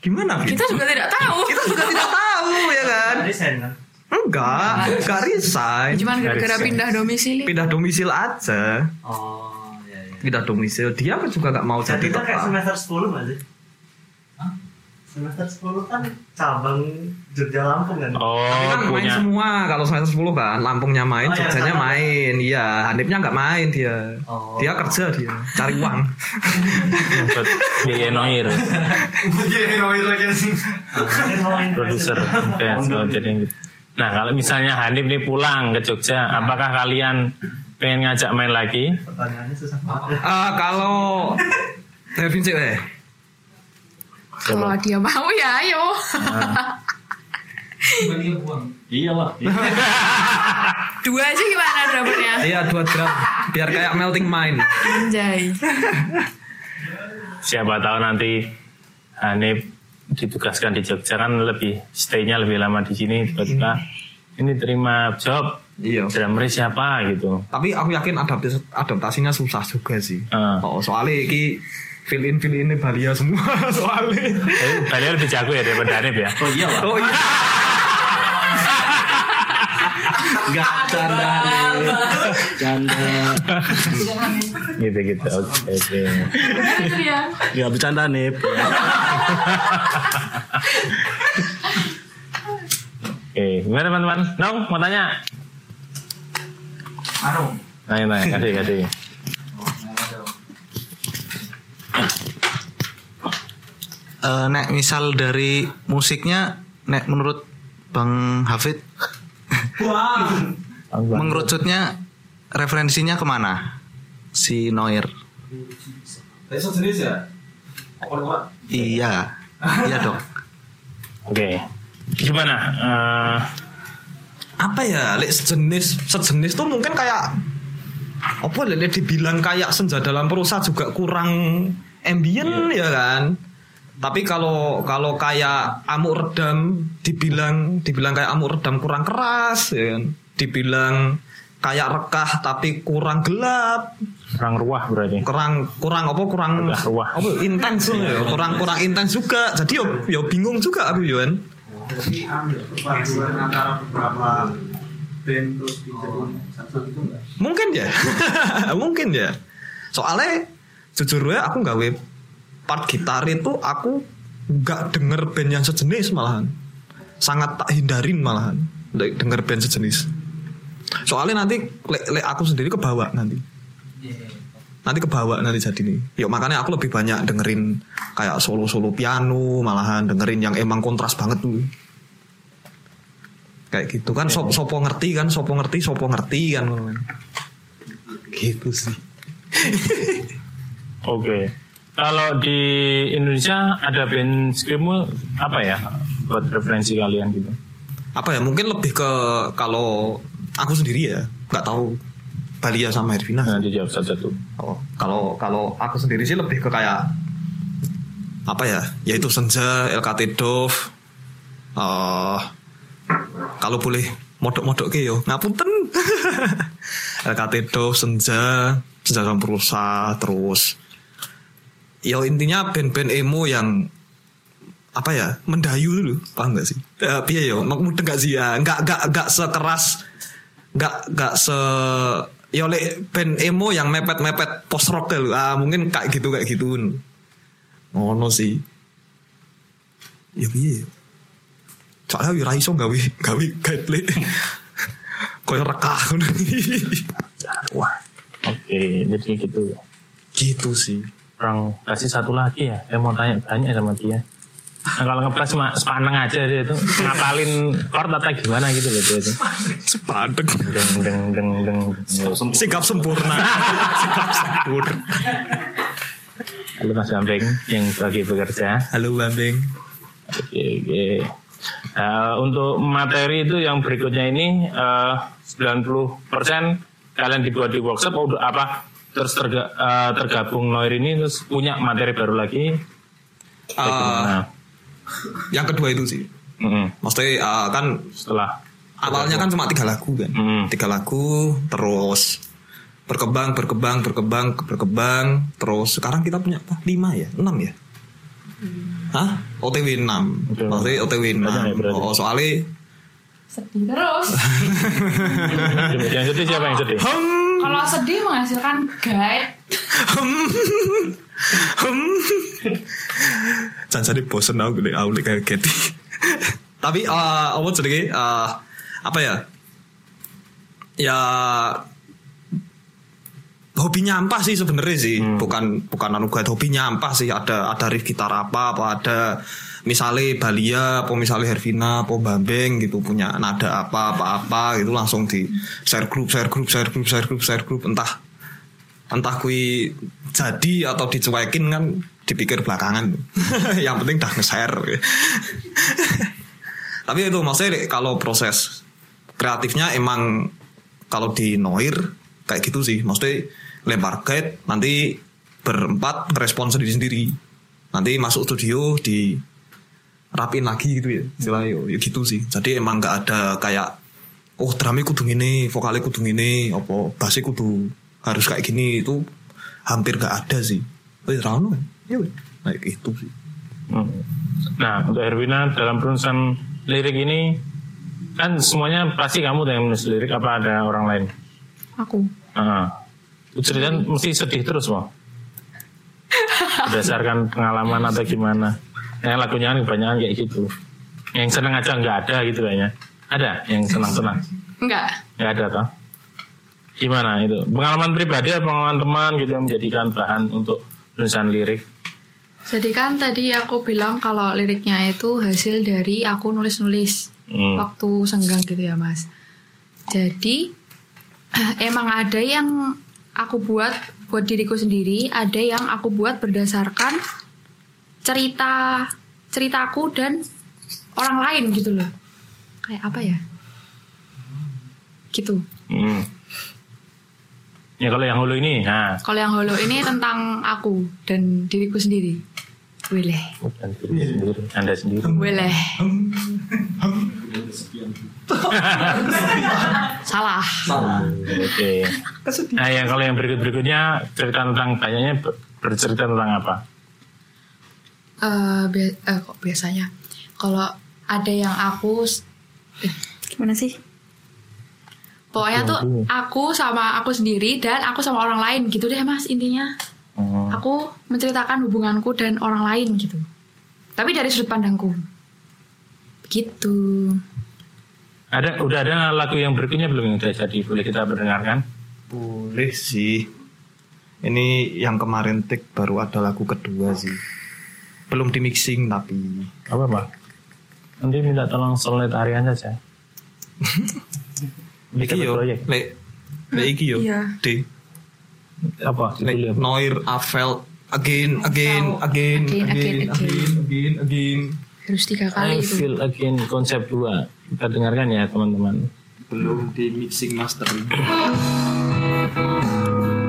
Gimana? Kita juga tidak tahu Kita juga tidak tahu ya kan? Resign kan? Enggak, enggak resign. cuman gara-gara ya. pindah domisili Pindah domisil aja. Oh, iya iya. Pindah domisil. Dia kan juga nggak mau jadi Jadi kan kayak semester 10 gak sih? Semester 10 kan cabang Jogja Lampung kan? Oh, Tapi kan main punya. semua kalau semester 10 kan Lampungnya main, Oh, iya, Jogjanya sama. main Iya, Hanifnya nggak main dia Oh. Dia kerja dia, cari uang Buat biaya noir, produser. Oke, jadi gitu. Nah kalau misalnya Hanif nih pulang ke Jogja, apakah kalian pengen ngajak main lagi? Pertanyaannya susah banget. Ah, Kalau Devin sih eh. Kalau dia mau ya ayo. Iya lah. dua aja gimana dapetnya Iya dua drum Biar kayak melting mind anjay. Siapa tahu nanti Hanif ditugaskan di Jogja kan lebih stay-nya lebih lama di sini tiba-tiba ini terima job Iya drummer siapa gitu. Tapi aku yakin adaptasi, adaptasinya susah juga sih Ah. Oh soalnya iki Fill in fill in Balia semua soalnya Tapi Balian lebih jago ya daripada Hanif ya. Oh iya lah. Oh iya Enggak canda. nih. Canda. Gitu gitu. Oke oke. dia Enggak bercanda nih. Oke, gimana teman-teman? Nong mau tanya? Anu, Tanya tanya, kasih kasih. Eh, nek misal dari musiknya nek menurut Bang Hafid mengerucutnya referensinya ke mana si Noir ya? Iya. Iya dong. Oke. Gimana? Eh, apa ya lek sejenis sejenis tuh mungkin kayak apa lek dibilang kayak senja dalam perusahaan juga kurang ambien ya kan tapi kalau kalau kayak amuk redam dibilang dibilang kayak amuk redam kurang keras ya kan? Dibilang kayak rekah tapi kurang gelap. Kurang ruah berarti. Kurang kurang apa? Kurang Udah ruah. apa? Intens ya. Kurang kurang intens juga. Jadi yo yo bingung juga aku Yuan Jadi ambil perpaduan antara beberapa band terus dijadiin satu itu enggak? Mungkin ya. Mungkin ya. Soalnya jujur ya aku gawe part gitar itu aku nggak denger band yang sejenis malahan. Sangat tak hindarin malahan de- denger band sejenis. Soalnya nanti lek lek aku sendiri kebawa nanti. Nanti kebawa nanti jadi nih. Yuk makanya aku lebih banyak dengerin kayak solo-solo piano malahan dengerin yang emang kontras banget dulu. Kayak gitu kan sop, sopo ngerti kan, sopo ngerti, sopo ngerti kan. Gitu sih. Oke. Kalau di Indonesia ada band screamo apa ya buat referensi kalian gitu? Apa ya mungkin lebih ke kalau aku sendiri ya nggak tahu Balia sama Hervina. Nah, dijawab satu-satu. Oh, kalau kalau aku sendiri sih lebih ke kayak apa ya? Yaitu Senja, LKT Dove. eh kalau boleh modok-modok ke yo, ngapunten. LKT Dove, Senja, Senja Sampursa, terus yo intinya band-band emo yang apa ya mendayu dulu paham gak sih? Ya, piye yo mudeng gak sih? Ya nggak nggak nggak sekeras nggak nggak se ya oleh band emo yang mepet mepet post rock dulu. Ah mungkin kayak gitu kayak gitu. Ngono sih. Ya piye soalnya wira iso gawe gawe guide koyo rekah. Wah. Oke, jadi gitu. gitu sih Orang kasih satu lagi ya. Saya mau tanya banyak sama dia. Nah, kalau ngepres cuma sepaneng aja dia itu ngapalin chord atau gimana gitu loh dia itu. sepadek Deng deng deng deng. sikap sempurna sikap sempurna Halo Mas Bambeng yang lagi bekerja. halo Bambeng Oke, oke. Nah, untuk materi itu yang berikutnya ini eh, 90% kalian dibuat di workshop apa terus terga- eh, tergabung Noir ini terus punya materi baru lagi. Gimana? yang kedua itu sih Mm-mm. maksudnya ah, kan Setelah awalnya kan cuma tiga lagu kan Mm. tiga lagu terus berkembang berkembang berkembang berkembang terus sekarang kita punya apa lima ya enam ya Hah? OTW 6 Oke. Maksudnya OTW 6 Banyak ya. Oh soalnya Sedih terus. yang sedih siapa yang sedih? Kalau sedih menghasilkan guide. Jangan jadi bosen aku nih aku kayak Getty. Tapi eh apa jadi eh, Apa ya? Ya hobi nyampah sih sebenarnya sih. Bukan bukan anu guide hobi nyampah sih. Ada ada riff gitar apa apa ada misalnya Balia apa misalnya Hervina apa Bambeng gitu punya nada apa apa apa gitu langsung di share group share group share group share group share group. Entah entah kui jadi atau dicuekin kan dipikir belakangan. Yang penting dah nge-share. Tapi itu maksudnya kalau proses kreatifnya emang kalau di Noir kayak gitu sih. Maksudnya lempar guide nanti berempat ngerespon sendiri sendiri nanti masuk studio di rapin lagi gitu ya istilahnya yo, ya gitu sih jadi emang nggak ada kayak oh drumnya kudu ini vokalnya kudu ini apa bassnya kudu harus kayak gini itu hampir nggak ada sih oh ya rano kan ya weh. kayak gitu sih Hmm. Nah, untuk Herwina dalam penulisan lirik ini kan semuanya pasti kamu yang menulis lirik apa ada orang lain? Aku. Ah. Cerita mesti sedih terus mau. Berdasarkan pengalaman atau gimana? Yang lagunya kan kebanyakan kayak gitu. Yang seneng aja nggak ada gitu kayaknya. Ada yang senang-senang. Enggak. Nggak ada toh. Gimana itu? Pengalaman pribadi atau pengalaman teman gitu yang menjadikan bahan untuk tulisan lirik? Jadi kan tadi aku bilang kalau liriknya itu hasil dari aku nulis-nulis Hmm. waktu senggang gitu ya mas. Jadi emang ada yang aku buat buat diriku sendiri, ada yang aku buat berdasarkan cerita ceritaku dan orang lain gitu loh. Kayak apa ya? Gitu. Hmm. Ya kalau yang hulu ini, nah. Kalau yang holo ini tentang aku dan diriku sendiri. Boleh. Anda sendiri. Boleh. Salah. Oke. Nah, yang kalau yang berikut berikutnya cerita tentang kayaknya ber- bercerita tentang apa? Eh, bia- eh, kok biasanya kalau ada yang aku eh, gimana sih? Pokoknya tuh aku sama aku sendiri dan aku sama orang lain gitu deh mas intinya. Hmm. Aku menceritakan hubunganku dan orang lain gitu. Tapi dari sudut pandangku. Begitu. Ada udah ada lagu yang berikutnya belum yang jadi boleh kita perdengarkan? Boleh sih. Ini yang kemarin tik baru ada lagu kedua sih. Belum di mixing tapi. Apa pak? Nanti minta tolong solidarian saja. Iki yo, proyek. lek lek iki yo. Iya. D. Apa? Apa? Noir Afel again again again Again, again again, again. Harus tiga I kali itu. feel again konsep 2 Kita dengarkan ya teman-teman Belum di mixing mastering.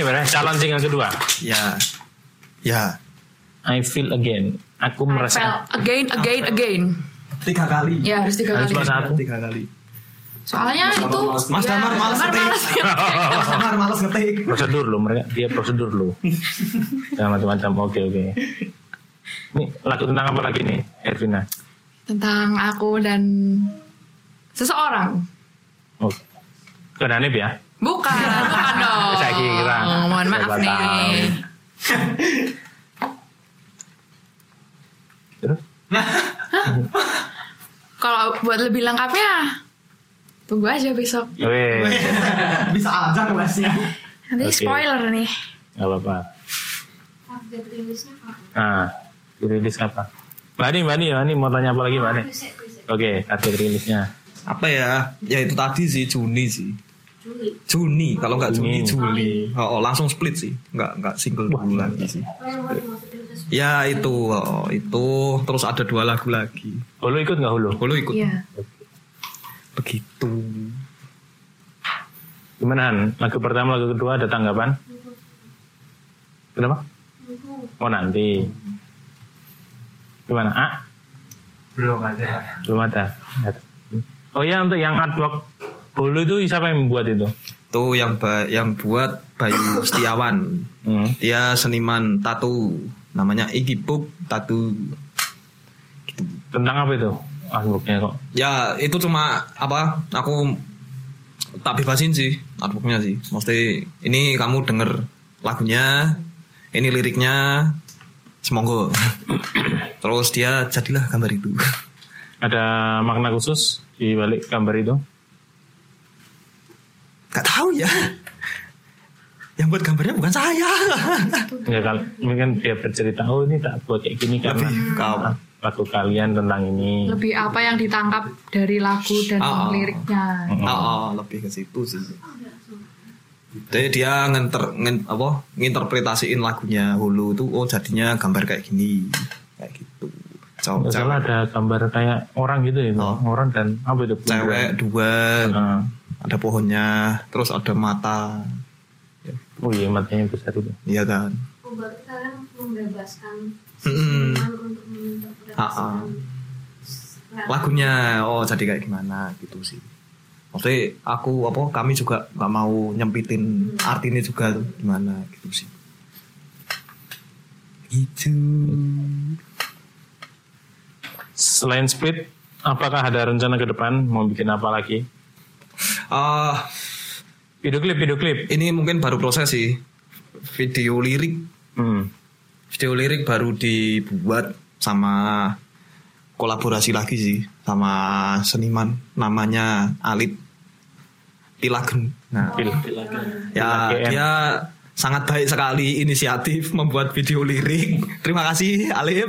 Nih benar Calon single kedua Ya. Ya. I feel again Aku merasa again, again, again. Tiga kali. Ya harus tiga Harus kali. satu Tiga kali. Soalnya itu Mas ya, Damar males Damar ngetik. males. Mas Damar males ngetik. Prosedur lo mereka Dia prosedur lo Jangan macam-macam Oke oke Ini lagu tentang apa lagi nih Ervina tentang aku dan Seseorang. Oh. Ke Hanif ya? Bukan, bukan dong. Saya kira. Oh, mohon maaf nih. Kalau buat lebih lengkapnya, tunggu aja besok. Bisa aja kelasnya. Nanti Oke. spoiler nih. nggak apa-apa. Update rilisnya kapan? Nah, dirilis apa? Mbak Ani, Mbak Ani, Mbak Ani mau tanya apa lagi Mbak Ani? Riset, riset. Oke, target rilisnya. Apa ya? Ya itu tadi sih Juni sih. Juli. Juni kalau nggak Juni Juni. Juli. Oh, oh, langsung split sih. Nggak nggak single dulu lagi sih. Oh. Ya itu oh, itu terus ada dua lagu lagi. Hulu ikut nggak Hulu? Hulu ikut. Iya. Begitu. Gimana Han? Lagu pertama, lagu kedua ada tanggapan? Kenapa? Oh nanti. Gimana? Ah? Belum ada. Belum ada. Oh ya untuk yang artwork Hulu itu siapa yang membuat itu? Tuh yang ba- yang buat Bayu Setiawan. Hmm. Dia seniman tato. Namanya Iggy Pop Tattoo. Tentang apa itu artworknya kok? Ya itu cuma apa? Aku tak bebasin sih artworknya sih. Mesti ini kamu denger lagunya, ini liriknya, semoga. Terus dia jadilah gambar itu. Ada makna khusus di balik gambar itu? Gak tahu ya. Yang buat gambarnya bukan saya. Ya kalau mungkin dia bercerita oh ini tak buat kayak gini karena Lebih kau. lagu kalian tentang ini. Lebih apa yang ditangkap dari lagu dan Ah, ah. liriknya. Oh, oh, lebih ke situ sih. Jadi dia ngenter, ngen, apa, nginterpretasiin lagunya Hulu tuh oh jadinya gambar kayak gini. Kayak gitu. Cowok, Nggak cewek, ada gambar kayak orang gitu ya, Oh. orang dan apa itu? cewek dua, Nah, ada pohonnya, terus ada mata. oh iya matanya besar itu. Iya kan? Oh, berarti kalian membebaskan untuk menginterpretasikan Ah, ah. Lagunya oh jadi kayak gimana gitu sih. Maksudnya aku apa kami juga nggak mau nyempitin artinya juga tuh gimana gitu sih. Itu. Selain split, apakah ada rencana ke depan mau bikin apa lagi? Ah, Video klip, video klip. ini mungkin baru proses sih. Video lirik, Hmm. video lirik baru dibuat sama kolaborasi lagi sih sama seniman namanya Alip Pilagen. Nah, Pil. ya Pilagen. dia sangat baik sekali inisiatif membuat video lirik. Terima kasih Alip.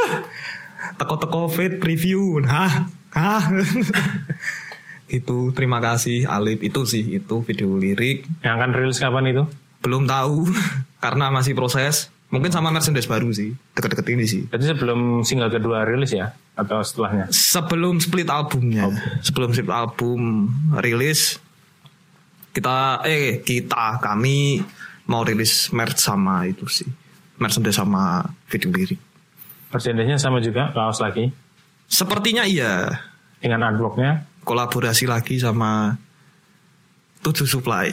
Teko-teko fit preview. Hah? Hah? itu terima kasih Alip itu sih itu video lirik Yang akan rilis kapan itu? belum tahu karena masih proses mungkin sama merchandise baru sih deket-deket ini sih Berarti sebelum single kedua rilis ya? Atau setelahnya? sebelum split albumnya sebelum split album rilis kita eh kita kami mau rilis merch sama itu sih merchandise sama video lirik Merchandise-nya sama juga, kaos lagi. sepertinya iya Dengan artworknya. Kolaborasi lagi sama tujuh supply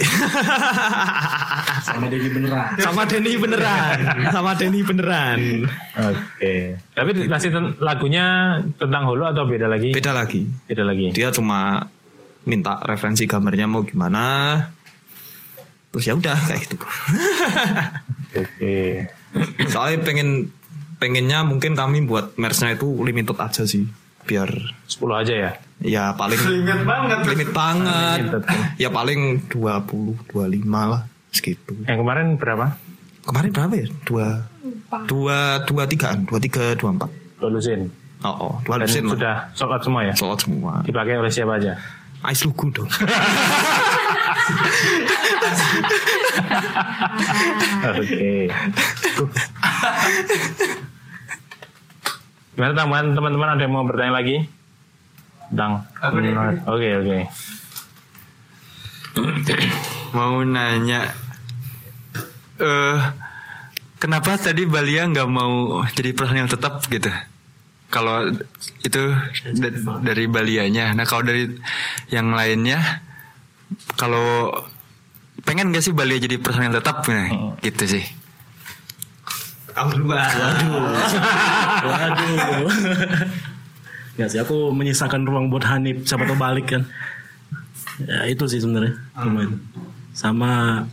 Sama Dedi beneran. sama Denny beneran sama Denny beneran Oke. Tapi masih ten- lagunya tentang Hulu atau beda lagi? beda lagi Beda lagi. dia cuma minta referensi gambarnya mau gimana terus ya udah kayak gitu Oke. soalnya pengen pengennya mungkin kami buat merchnya itu limited aja sih biar 10 aja ya. Ya paling Limit banget. limit banget ya paling 20 25 lah segitu Yang kemarin berapa? kemarin berapa ya dua dua dua tigaan dua tiga dua empat Lulusin. oh, oh dua Dan lusin lah sudah sold out semua ya? soal semua Dipakai oleh siapa aja? Ice Lugu dong Oke. Gimana teman-teman ada yang mau bertanya lagi? Deh. Oke oke. mau nanya eh kenapa tadi Balia nggak mau jadi personil tetap gitu? Kalau itu da- dari Balianya. Nah kalau dari yang lainnya kalau pengen gak sih Balia jadi personil tetap nah, gitu sih. Kamu duluan Waduh. Nggak sih, aku menyisakan ruang buat Hanif. Siapa tahu balik kan. Ya itu sih sebenarnya. Itu. Sama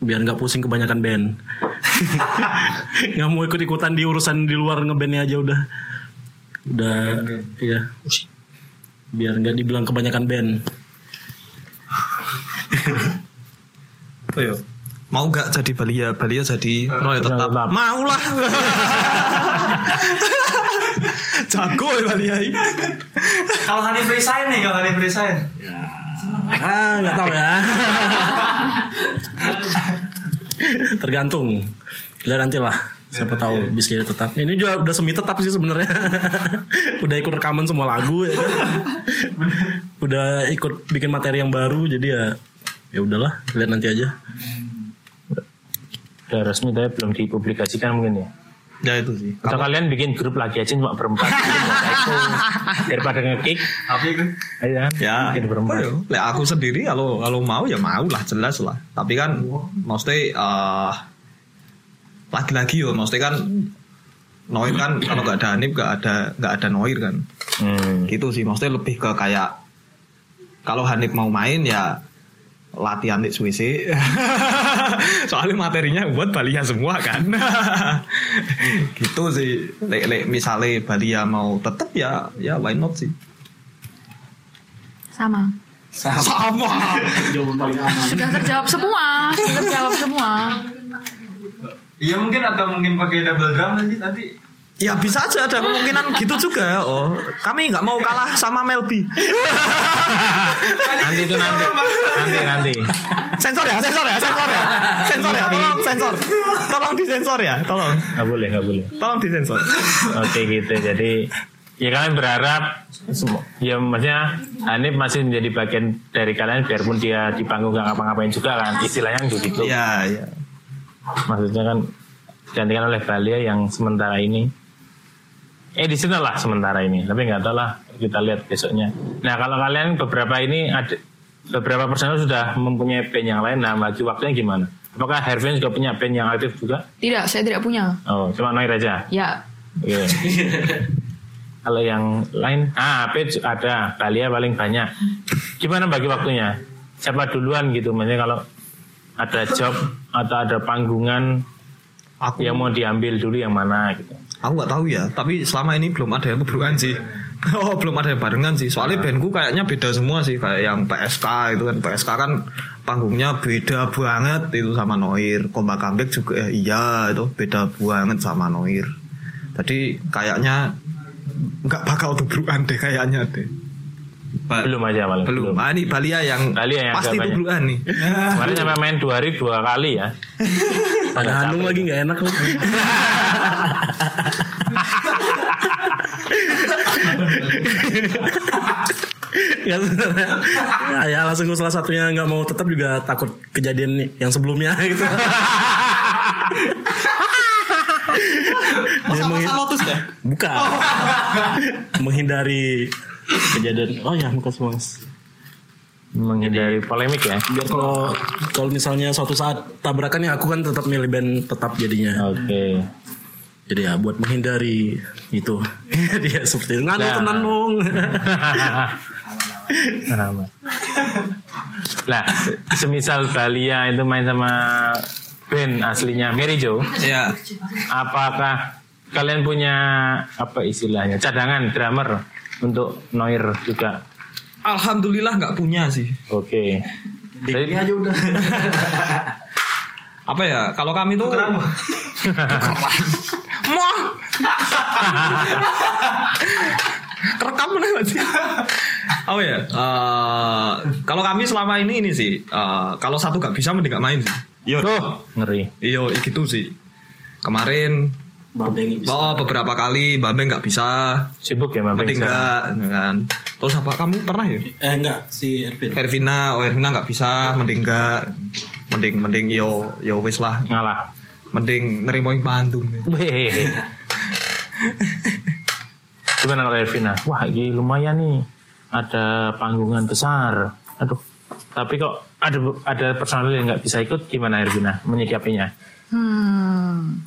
biar nggak pusing kebanyakan band. nggak mau ikut ikutan di urusan di luar ngebandnya aja udah. Udah, iya. Biar nggak dibilang kebanyakan band. Oh, iya. Mau gak jadi Balia? Balia jadi Roy tetap. tetap. Mau lah. Jago ya Balia. Kalau Hanif resign nih, kalau Hanif resign. Ah, nggak tahu ya. Tergantung. Lihat nanti lah. Siapa tahu bisa jadi tetap. Ini juga udah semi tetap sih sebenarnya. udah ikut rekaman semua lagu ya kan. udah ikut bikin materi yang baru jadi ya ya udahlah lihat nanti aja. Udah resmi tapi belum dipublikasikan mungkin ya. Ya itu sih. Atau kalian bikin grup lagi aja cuma berempat. Daripada ngekick. Tapi itu Ayo kan. Ya, bikin berempat. apa ya? Aku sendiri kalau kalau mau ya mau lah jelas lah. Tapi kan maksudnya eh, lagi-lagi yo maksudnya kan Noir kan kalau nggak ada Hanif nggak ada nggak ada Noir kan. Hmm. Gitu sih maksudnya lebih ke kayak kalau Hanif mau main ya latihan di Swiss soalnya materinya buat Balia semua kan gitu sih lek, lek misalnya Balia mau tetap ya ya why not sih Sama. sama aman. Sudah terjawab semua. Sudah terjawab semua. Iya mungkin atau mungkin pakai double drum nanti nanti Ya bisa aja ada kemungkinan gitu juga. Oh, kami nggak mau kalah sama Melby. Nanti itu nanti. Nanti nanti. Sensor ya, sensor ya, sensor ya, sensor ya. Tolong sensor, tolong disensor ya, tolong, Nggak boleh nggak boleh. tolong disensor. Oke gitu. Jadi ya kalian berharap semua ya maksudnya Hanif masih menjadi bagian dari kalian biarpun dia di panggung gak ngapa-ngapain juga kan istilahnya begitu Iya, iya. maksudnya kan digantikan oleh Balia yang sementara ini additional lah sementara ini. Tapi nggak tahu lah kita lihat besoknya. Nah kalau kalian beberapa ini ada beberapa personel sudah mempunyai band yang lain nah bagi waktunya gimana? Apakah Hervin juga punya band yang aktif juga? Tidak, saya tidak punya. oh cuma Noir aja? Ya, Oke. kalau yang lain? Ah Page ada. Balia paling banyak. Gimana bagi waktunya? Siapa duluan gitu? Maksudnya kalau ada job atau ada panggungan Aku yang mau diambil dulu yang mana gitu Aku nggak tahu ya, tapi selama ini belum ada yang kebruan sih. Oh, belum ada yang barengan sih. Soalnya bandku kayaknya beda semua sih, kayak yang PSK itu kan PSK kan panggungnya beda banget itu sama Noir. Komba Comeback juga eh, iya itu beda banget sama Noir. Jadi kayaknya nggak bakal kebruan deh kayaknya deh. Ba- belum aja paling belum. Ah, ini Balia yang Balia yang pasti kebruan nih. kemarin sampai main dua hari dua kali ya Ada Hanung lagi nggak enak loh. ya sebenarnya ya, ya alasan gue salah satunya nggak mau tetap juga takut kejadian nih yang sebelumnya gitu. Dia menghi- Lotus ya? bukan. Menghindari kejadian. Oh ya muka mas. Menghindari polemik ya? biar kalau kalau misalnya suatu saat tabrakan ya aku kan tetap milih band tetap jadinya. Oke jadi ya buat menghindari itu dia seperti itu nganu Nah. tenan dong Nama. Nah, semisal Balia itu main sama band aslinya Mary Jo, Ya. apakah kalian punya apa istilahnya cadangan drummer untuk Noir juga? Alhamdulillah nggak punya sih. Oke. Jadi aja udah Apa ya? Kalau kami tuh Moh. Kerekam mana Mas? Oh ya, eh, kalau kami selama ini ini sih, eh, kalau satu gak bisa mending gak main sih. Iya, Tuh, ngeri. iya gitu sih. Kemarin Babeng bisa. oh beberapa kali Bambeng nggak bisa, Sibuk ya Bengsa? enggak, kan. Terus apa kamu pernah ya? eh enggak si Ervin Hervina, oh Hervina nggak bisa, mending enggak, mending mending yo yo wis lah, Ngalah. Mending nerimo yang Bandung. Weh. Gimana kalau Ervina? Wah, ini lumayan nih. Ada panggungan besar. Aduh. Tapi kok ada ada personal yang nggak bisa ikut, gimana Ervina menyikapinya? Hmm.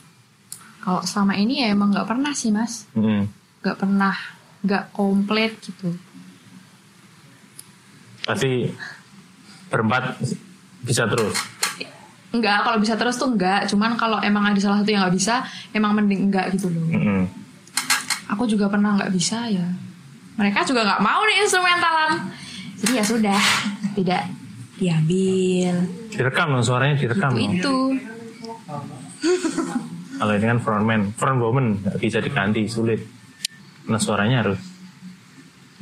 Kalau selama ini ya emang nggak pernah sih mas, Hmm. nggak pernah nggak komplit gitu Pasti berempat bisa terus. Enggak, kalau bisa terus tuh enggak. Cuman kalau emang ada salah satu yang nggak bisa, emang mending enggak gitu loh. Mm-mm. Aku juga pernah nggak bisa ya. Mereka juga nggak mau nih instrumentalan. Jadi ya sudah, tidak diambil. Direkam dong suaranya direkam. dong. Itu. Kalau ini kan frontman, front woman nggak bisa diganti, sulit. Nah suaranya harus.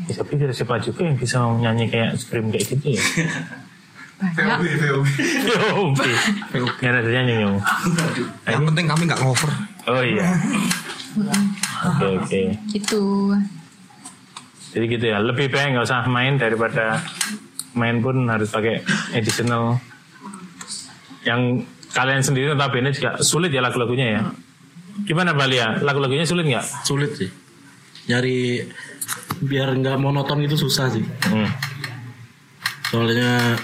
Ya, tapi dari siapa juga yang bisa nyanyi kayak scream kayak gitu ya? Banyak. VOB. Ada nyanyi yang. Yang penting kami nggak ngover. Oh iya. Oke oke. Gitu. Jadi gitu ya. Lebih baik nggak usah main daripada main pun harus pakai additional. Yang kalian sendiri notabene juga sulit ya lagu-lagunya ya. Gimana Balia? Lagu-lagunya sulit nggak? Sulit sih. Nyari biar nggak monoton itu susah sih. Hmm. Soalnya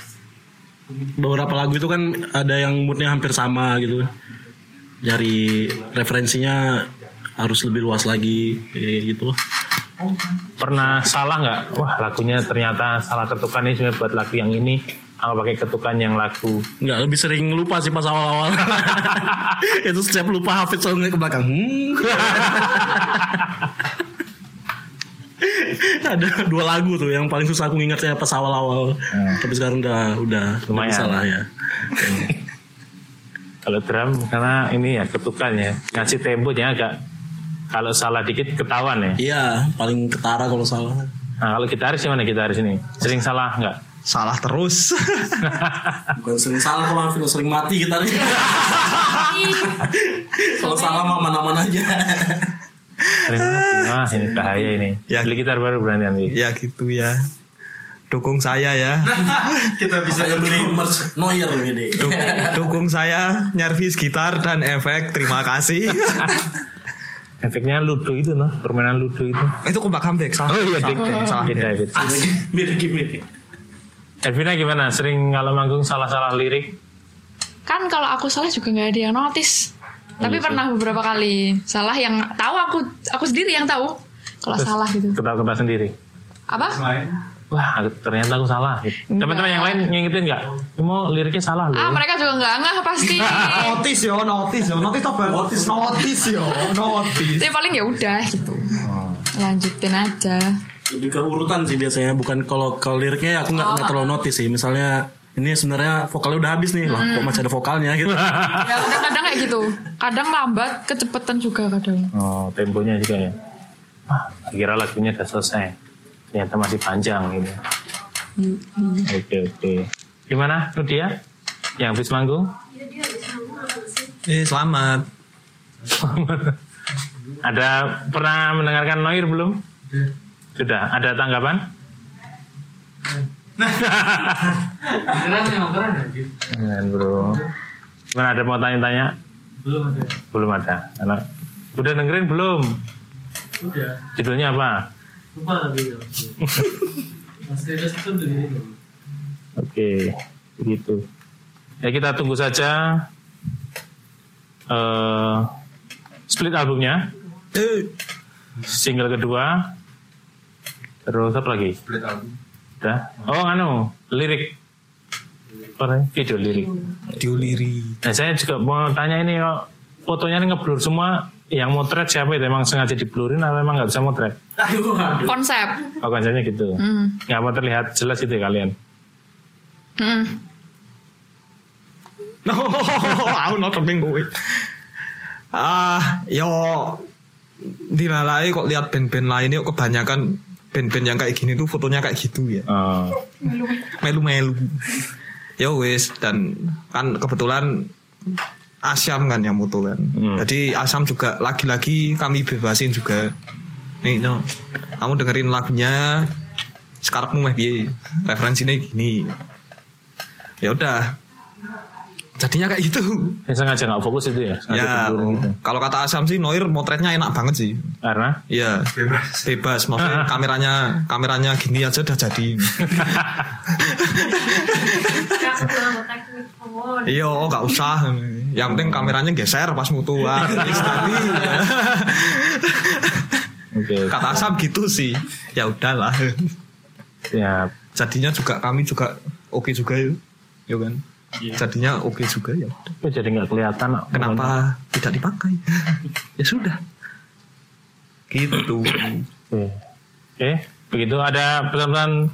beberapa lagu itu kan ada yang moodnya hampir sama gitu. Nyari referensinya harus lebih luas lagi kayak gitu. Pernah salah nggak? Wah lagunya ternyata salah ketukan ini sebenarnya buat lagu yang ini. Aku pakai ketukan yang lagu. Nggak lebih sering lupa sih pas awal-awal. itu setiap lupa Hafid ngeliat ke belakang. Hmm. ada dua lagu tuh yang paling susah aku ingatnya pas awal-awal. Tapi sekarang udah udah Lumayan. salah ya. Kalau drum karena ini ya ketukan ya. Ngasih temponya agak kalau salah dikit ketahuan ya. Iya, paling ketara kalau salah. Nah, kalau gitaris gimana gitaris ini? Sering salah nggak? Salah terus. Bukan sering salah kalau Hafid sering mati kita nih. kalau salah mah mana-mana aja. Wah ini bahaya ini. Ya. Beli gitar baru berani nanti. ya gitu ya. Dukung saya ya. Kita bisa Saya beli merch Noir ini. Du- dukung saya nyervis gitar dan efek. Terima kasih. Efeknya ludo itu noh, permainan ludo itu. Itu kompak comeback salah. Oh iya, salah, dik. salah. Beda. Mirip gimmick. Elvina gimana? Sering kalau manggung salah-salah lirik? Kan kalau aku salah juga nggak ada yang notice. Tapi iya pernah beberapa kali salah yang tahu aku aku sendiri yang tahu kalau Terus salah gitu. Ketawa-ketawa sendiri. Apa? Wah, ternyata aku salah. Teman-teman yang lain ngingetin nggak? Mau liriknya salah loh. Ah mereka juga nggak ngeh pasti. Notis yo, notis yo, notis apa? Notis, notis yo, notis. Tapi paling ya udah gitu. Lanjutin aja. Lebih ke urutan sih biasanya, bukan kalau kalau liriknya aku nggak nggak terlalu notice sih. Misalnya ini sebenarnya vokalnya udah habis nih, lah kok masih ada vokalnya gitu. Ya kadang-kadang kayak gitu. Kadang lambat, kecepatan juga kadang. Oh, temponya juga ya. Wah, kira lagunya udah selesai. Ternyata masih panjang gitu. Oke, oke. Gimana Nudia? Yang habis manggung? Eh, selamat. Ada pernah mendengarkan Noir belum? Sudah. Ada tanggapan? Keren memang keren anjir. Keren bro. Gimana ada mau tanya-tanya? Belum ada. Belum ada. Karena udah dengerin belum? Udah. Judulnya apa? Lupa tapi ya. Mas Dedes itu begini dong. Oke, begitu. Ya kita tunggu saja eh split albumnya, single kedua, terus apa lagi? Split album. Udah. Oh, anu, lirik. Apa? Video lirik. Diuliri. Nah, saya juga mau tanya ini kok fotonya ini ngeblur semua. Yang motret siapa itu? Emang sengaja diblurin atau emang nggak bisa motret? Konsep. Oh, konsepnya gitu. Hmm. Nggak mau terlihat jelas itu ya kalian. Hmm. No, aku nonton minggu Ah, yo dilalai kok lihat band-band lain yuk kebanyakan band-band yang kayak gini tuh fotonya kayak gitu ya. Oh. Melu-melu. Ya wis dan kan kebetulan Asyam kan yang moto kan. Jadi Asyam juga lagi-lagi kami bebasin juga. Nih, no. Kamu dengerin lagunya sekarang meh piye? Referensinya gini. Ya udah. Jadinya kayak gitu. Yang sengaja nggak fokus itu ya? Sengaja Ya, gitu. kalau kata Asam sih Noir motretnya enak banget sih. Karena? Iya, bebas. Bebas, maksudnya kameranya kameranya gini aja udah jadi. Iya, oh, nggak usah. Yang penting kameranya geser pas mutu. Oke. Kata Asam gitu sih. Ya udahlah. Ya. Jadinya juga kami juga oke juga yuk. Ya kan. Jadinya oke juga ya. udah. Kok jadi nggak kelihatan? Kenapa tidak dipakai? ya sudah. Gitu. Oke. Oke, begitu ada pesan-pesan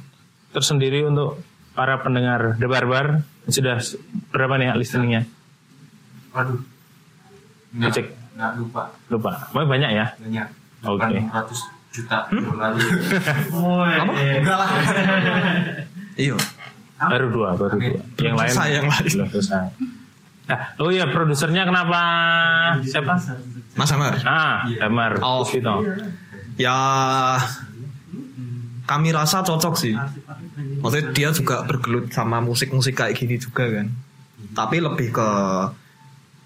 tersendiri untuk para pendengar The Barbar. Sudah berapa nih listeningnya? Waduh. Dicek. Nggak lupa. Lupa. Oh, banyak ya? Banyak. Oke. 800 juta Hmm? lalu. Apa? Enggak lah. Iya. Baru dua, baru dua. Yang lain yang lain. belum selesai. Nah, oh iya produsernya kenapa siapa? Mas Amar. Ah, Damar. Oh. Puspito. Ya kami rasa cocok sih. Maksudnya dia juga bergelut sama musik-musik kayak gini juga kan. Tapi lebih ke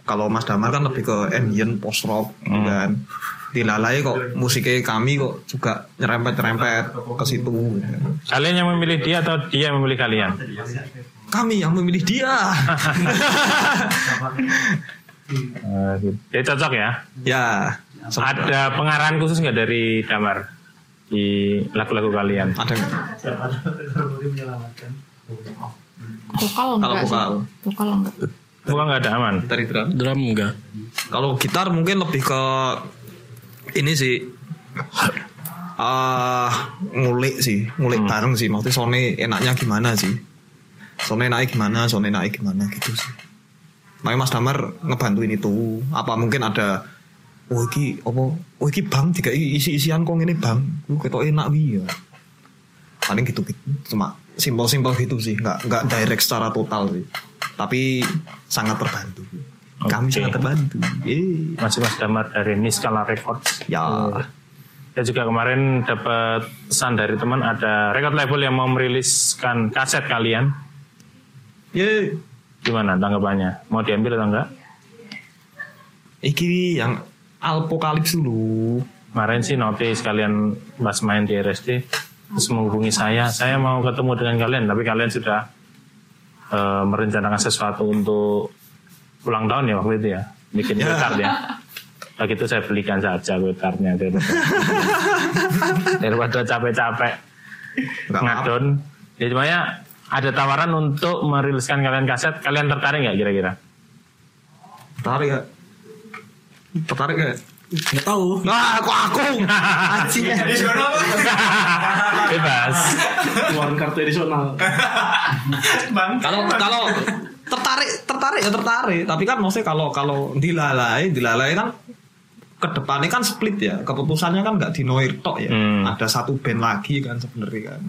kalau Mas Damar kan lebih ke ambient post rock gitu kan. Dilalai kok musiknya kami kok juga nyerempet-nyerempet ke situ. Kalian yang memilih dia atau dia yang memilih kalian? Kami yang memilih dia. Dia cocok ya? ya. Ada pengarahan khusus nggak dari Damar di lagu-lagu kalian? Ada nggak? Vokal Kalau enggak sih? vokal. Vokal enggak. Bukan nggak ada aman. Dari drum. Drum enggak. Kalau gitar mungkin lebih ke ini sih ah ngulik sih, ngulik bareng sih. Maksudnya Sony enaknya gimana sih? Sony enaknya gimana, Sony enaknya gimana gitu sih. Makanya Mas Damar ngebantuin itu. Apa mungkin ada Oh iki apa? Oh iki bang tiga isi-isian kok ini bang. Lu ketok enak wi ya. Paling gitu gitu. Cuma simpel-simpel gitu sih. Nggak nggak direct secara total sih. Tapi sangat terbantu. Kami Oke. sangat terbantu. Yeay. Masih Mas Damar dari Niskala Records. Ya. Saya juga kemarin dapat pesan dari teman ada record label yang mau meriliskan kaset kalian. Yeay. Gimana tanggapannya? Mau diambil atau enggak? Iki yang Alpokalips dulu. Kemarin sih notice kalian pas main di RSD terus menghubungi saya. Saya mau ketemu dengan kalian, tapi kalian sudah eh, merencanakan sesuatu untuk ulang tahun ya waktu itu ya, bikin Ya. kue tart ya. Begitu itu saya belikan saja kue tartnya daripada, capek-capek Nggak ngadon. Ya cuma ya ada tawaran untuk meriliskan kalian kaset. Kalian tertarik nggak kira-kira? Tertarik gak? Tertarik gak? Nggak tahu. Nah, kok aku? Anjing. Bebas. Keluarin kartu edisional. Kalau kalau tertarik tertarik ya tertarik. Tapi kan maksudnya kalau kalau dilalai dilalai kan ke depannya kan split ya. Keputusannya kan nggak di Noir tok ya. Hmm. Ada satu band lagi kan sebenarnya kan.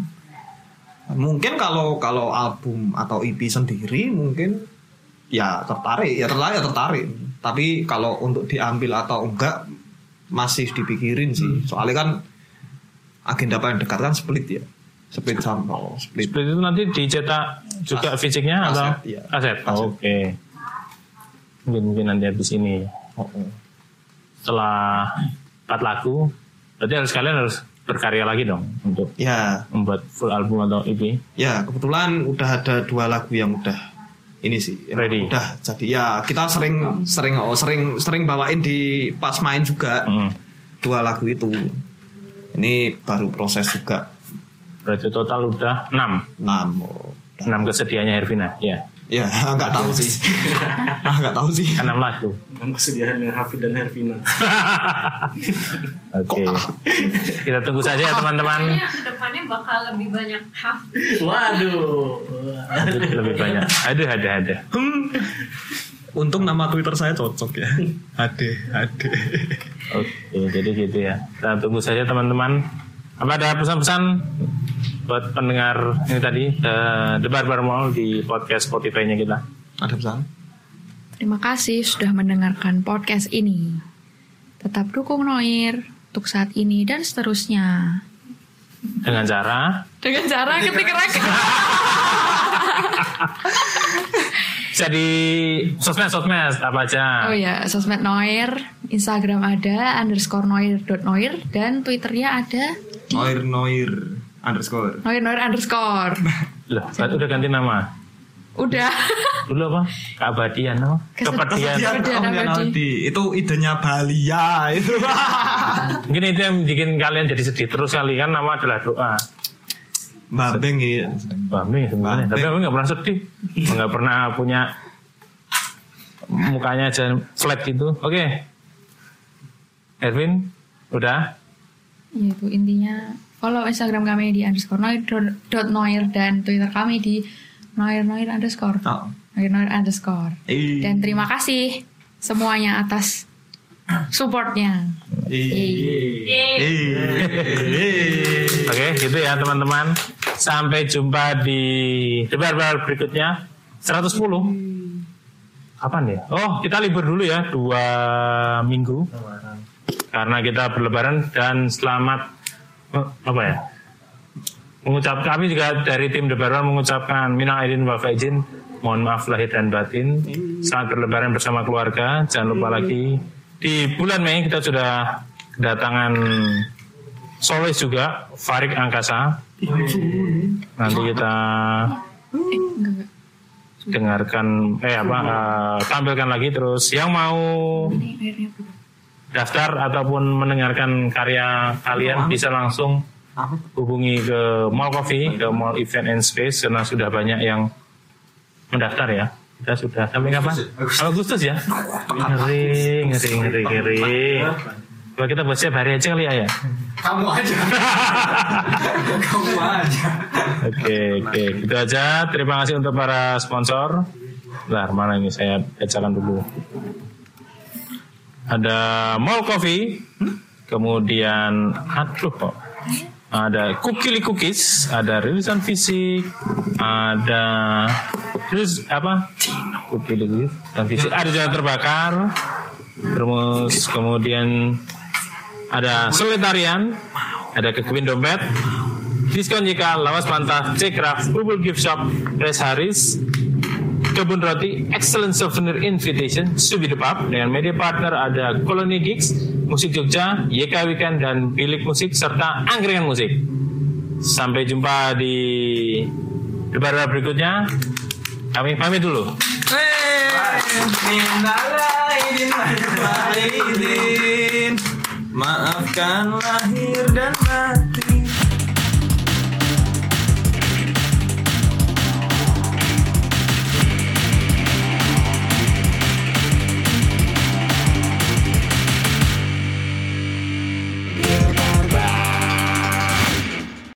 Mungkin kalau kalau album atau EP sendiri mungkin ya tertarik ya tertarik ya tertarik. Tapi kalau untuk diambil atau enggak masih dipikirin sih. Soalnya kan agenda paling dekat kan split ya. Split sama split. Split itu nanti dicetak juga Kas- fisiknya kaset, atau iya. kaset? Kaset. Oke. Mungkin, mungkin nanti habis ini. Oh, oh. Setelah empat lagu, berarti harus kalian harus berkarya lagi dong untuk Ya, membuat full album atau EP. ya kebetulan udah ada dua lagu yang udah ini sih Ready. udah jadi ya kita sering sering oh sering sering bawain di pas main juga Hmm. dua lagu itu ini baru proses juga Berarti total udah 6. enam oh. 6 kesediaannya Hervina, ya. ya nggak tahu sih ah nggak tahu sih 6 lagu. Dan kesediaannya Hafid dan Hervina. Oke. Kita tunggu saja ya teman-teman. Ke depannya bakal lebih banyak half. Waduh. Lebih banyak. Aduh, ada, ada. untung nama twitter saya cocok ya ade ade Oke, jadi gitu ya. Kita tunggu saja teman-teman. Apa ada pesan-pesan buat pendengar ini tadi eh, The Barbar Mall di podcast Spotify-nya kita? ada pesan Terima kasih sudah mendengarkan podcast ini. Tetap dukung Noir untuk saat ini dan seterusnya. Dengan cara Dengan cara ketik rek. bisa di sosmed-sosmed apa aja. Oh ya, sosmed Noir, Instagram ada underscore noir dot noir dan Twitternya ada noir noir underscore noir noir underscore. Loh, udah ganti nama. Udah. Dulu apa? Keabadian apa? Kepedian. Kemudian Om abadi. Yanaldi. Itu idenya Balia itu. Mungkin itu yang bikin kalian jadi sedih terus kali kan nama adalah doa. Babeng iya. Bambing sebenarnya. Tapi Bambing nggak pernah sedih. Nggak pernah punya mukanya aja flat gitu. Oke. Erwin, udah? Ya itu intinya follow Instagram kami di underscore noir dot noir dan Twitter kami di noir noir underscore Oh. noir noir underscore. Ih. Dan terima kasih semuanya atas supportnya. Oke, gitu ya teman-teman. Sampai jumpa di debat berikutnya 110. Kapan ya? Oh, kita libur dulu ya dua minggu karena kita berlebaran dan selamat eh, apa ya? Mengucap kami juga dari tim Debaran mengucapkan minal aidin wal faizin. Mohon maaf lahir dan batin. Selamat berlebaran bersama keluarga. Jangan lupa lagi di bulan Mei kita sudah kedatangan Solis juga, Farik Angkasa. Nanti kita dengarkan eh apa eh, tampilkan lagi terus yang mau daftar ataupun mendengarkan karya kalian bisa langsung hubungi ke Mall Coffee ke Mall Event and Space karena sudah banyak yang mendaftar ya kita sudah sampai kapan Agustus ya ngeri ngeri ngeri ngeri Coba kita buat siap hari aja kali ya ya Kamu aja. Kamu aja. Oke, oke, gitu aja. Terima kasih untuk para sponsor. Lah, mana ini saya bacakan dulu. Ada Mall Coffee, kemudian aduh kok. Ada Kukili Cookies, ada rilisan fisik, ada terus apa? Kukili Cookies dan fisik. Ada jalan terbakar, terus kemudian ada Solitarian, ada kekebin dompet, diskon jika lawas mantap, Cekraf, Bubble Gift Shop, Res Haris, Kebun Roti, Excellent Souvenir Invitation, Subi Depap, dengan media partner ada Koloni Gigs, Musik Jogja, YK Weekend, dan Bilik Musik, serta Angkringan Musik. Sampai jumpa di debat berikutnya. Kami pamit dulu. Maafkan lahir dan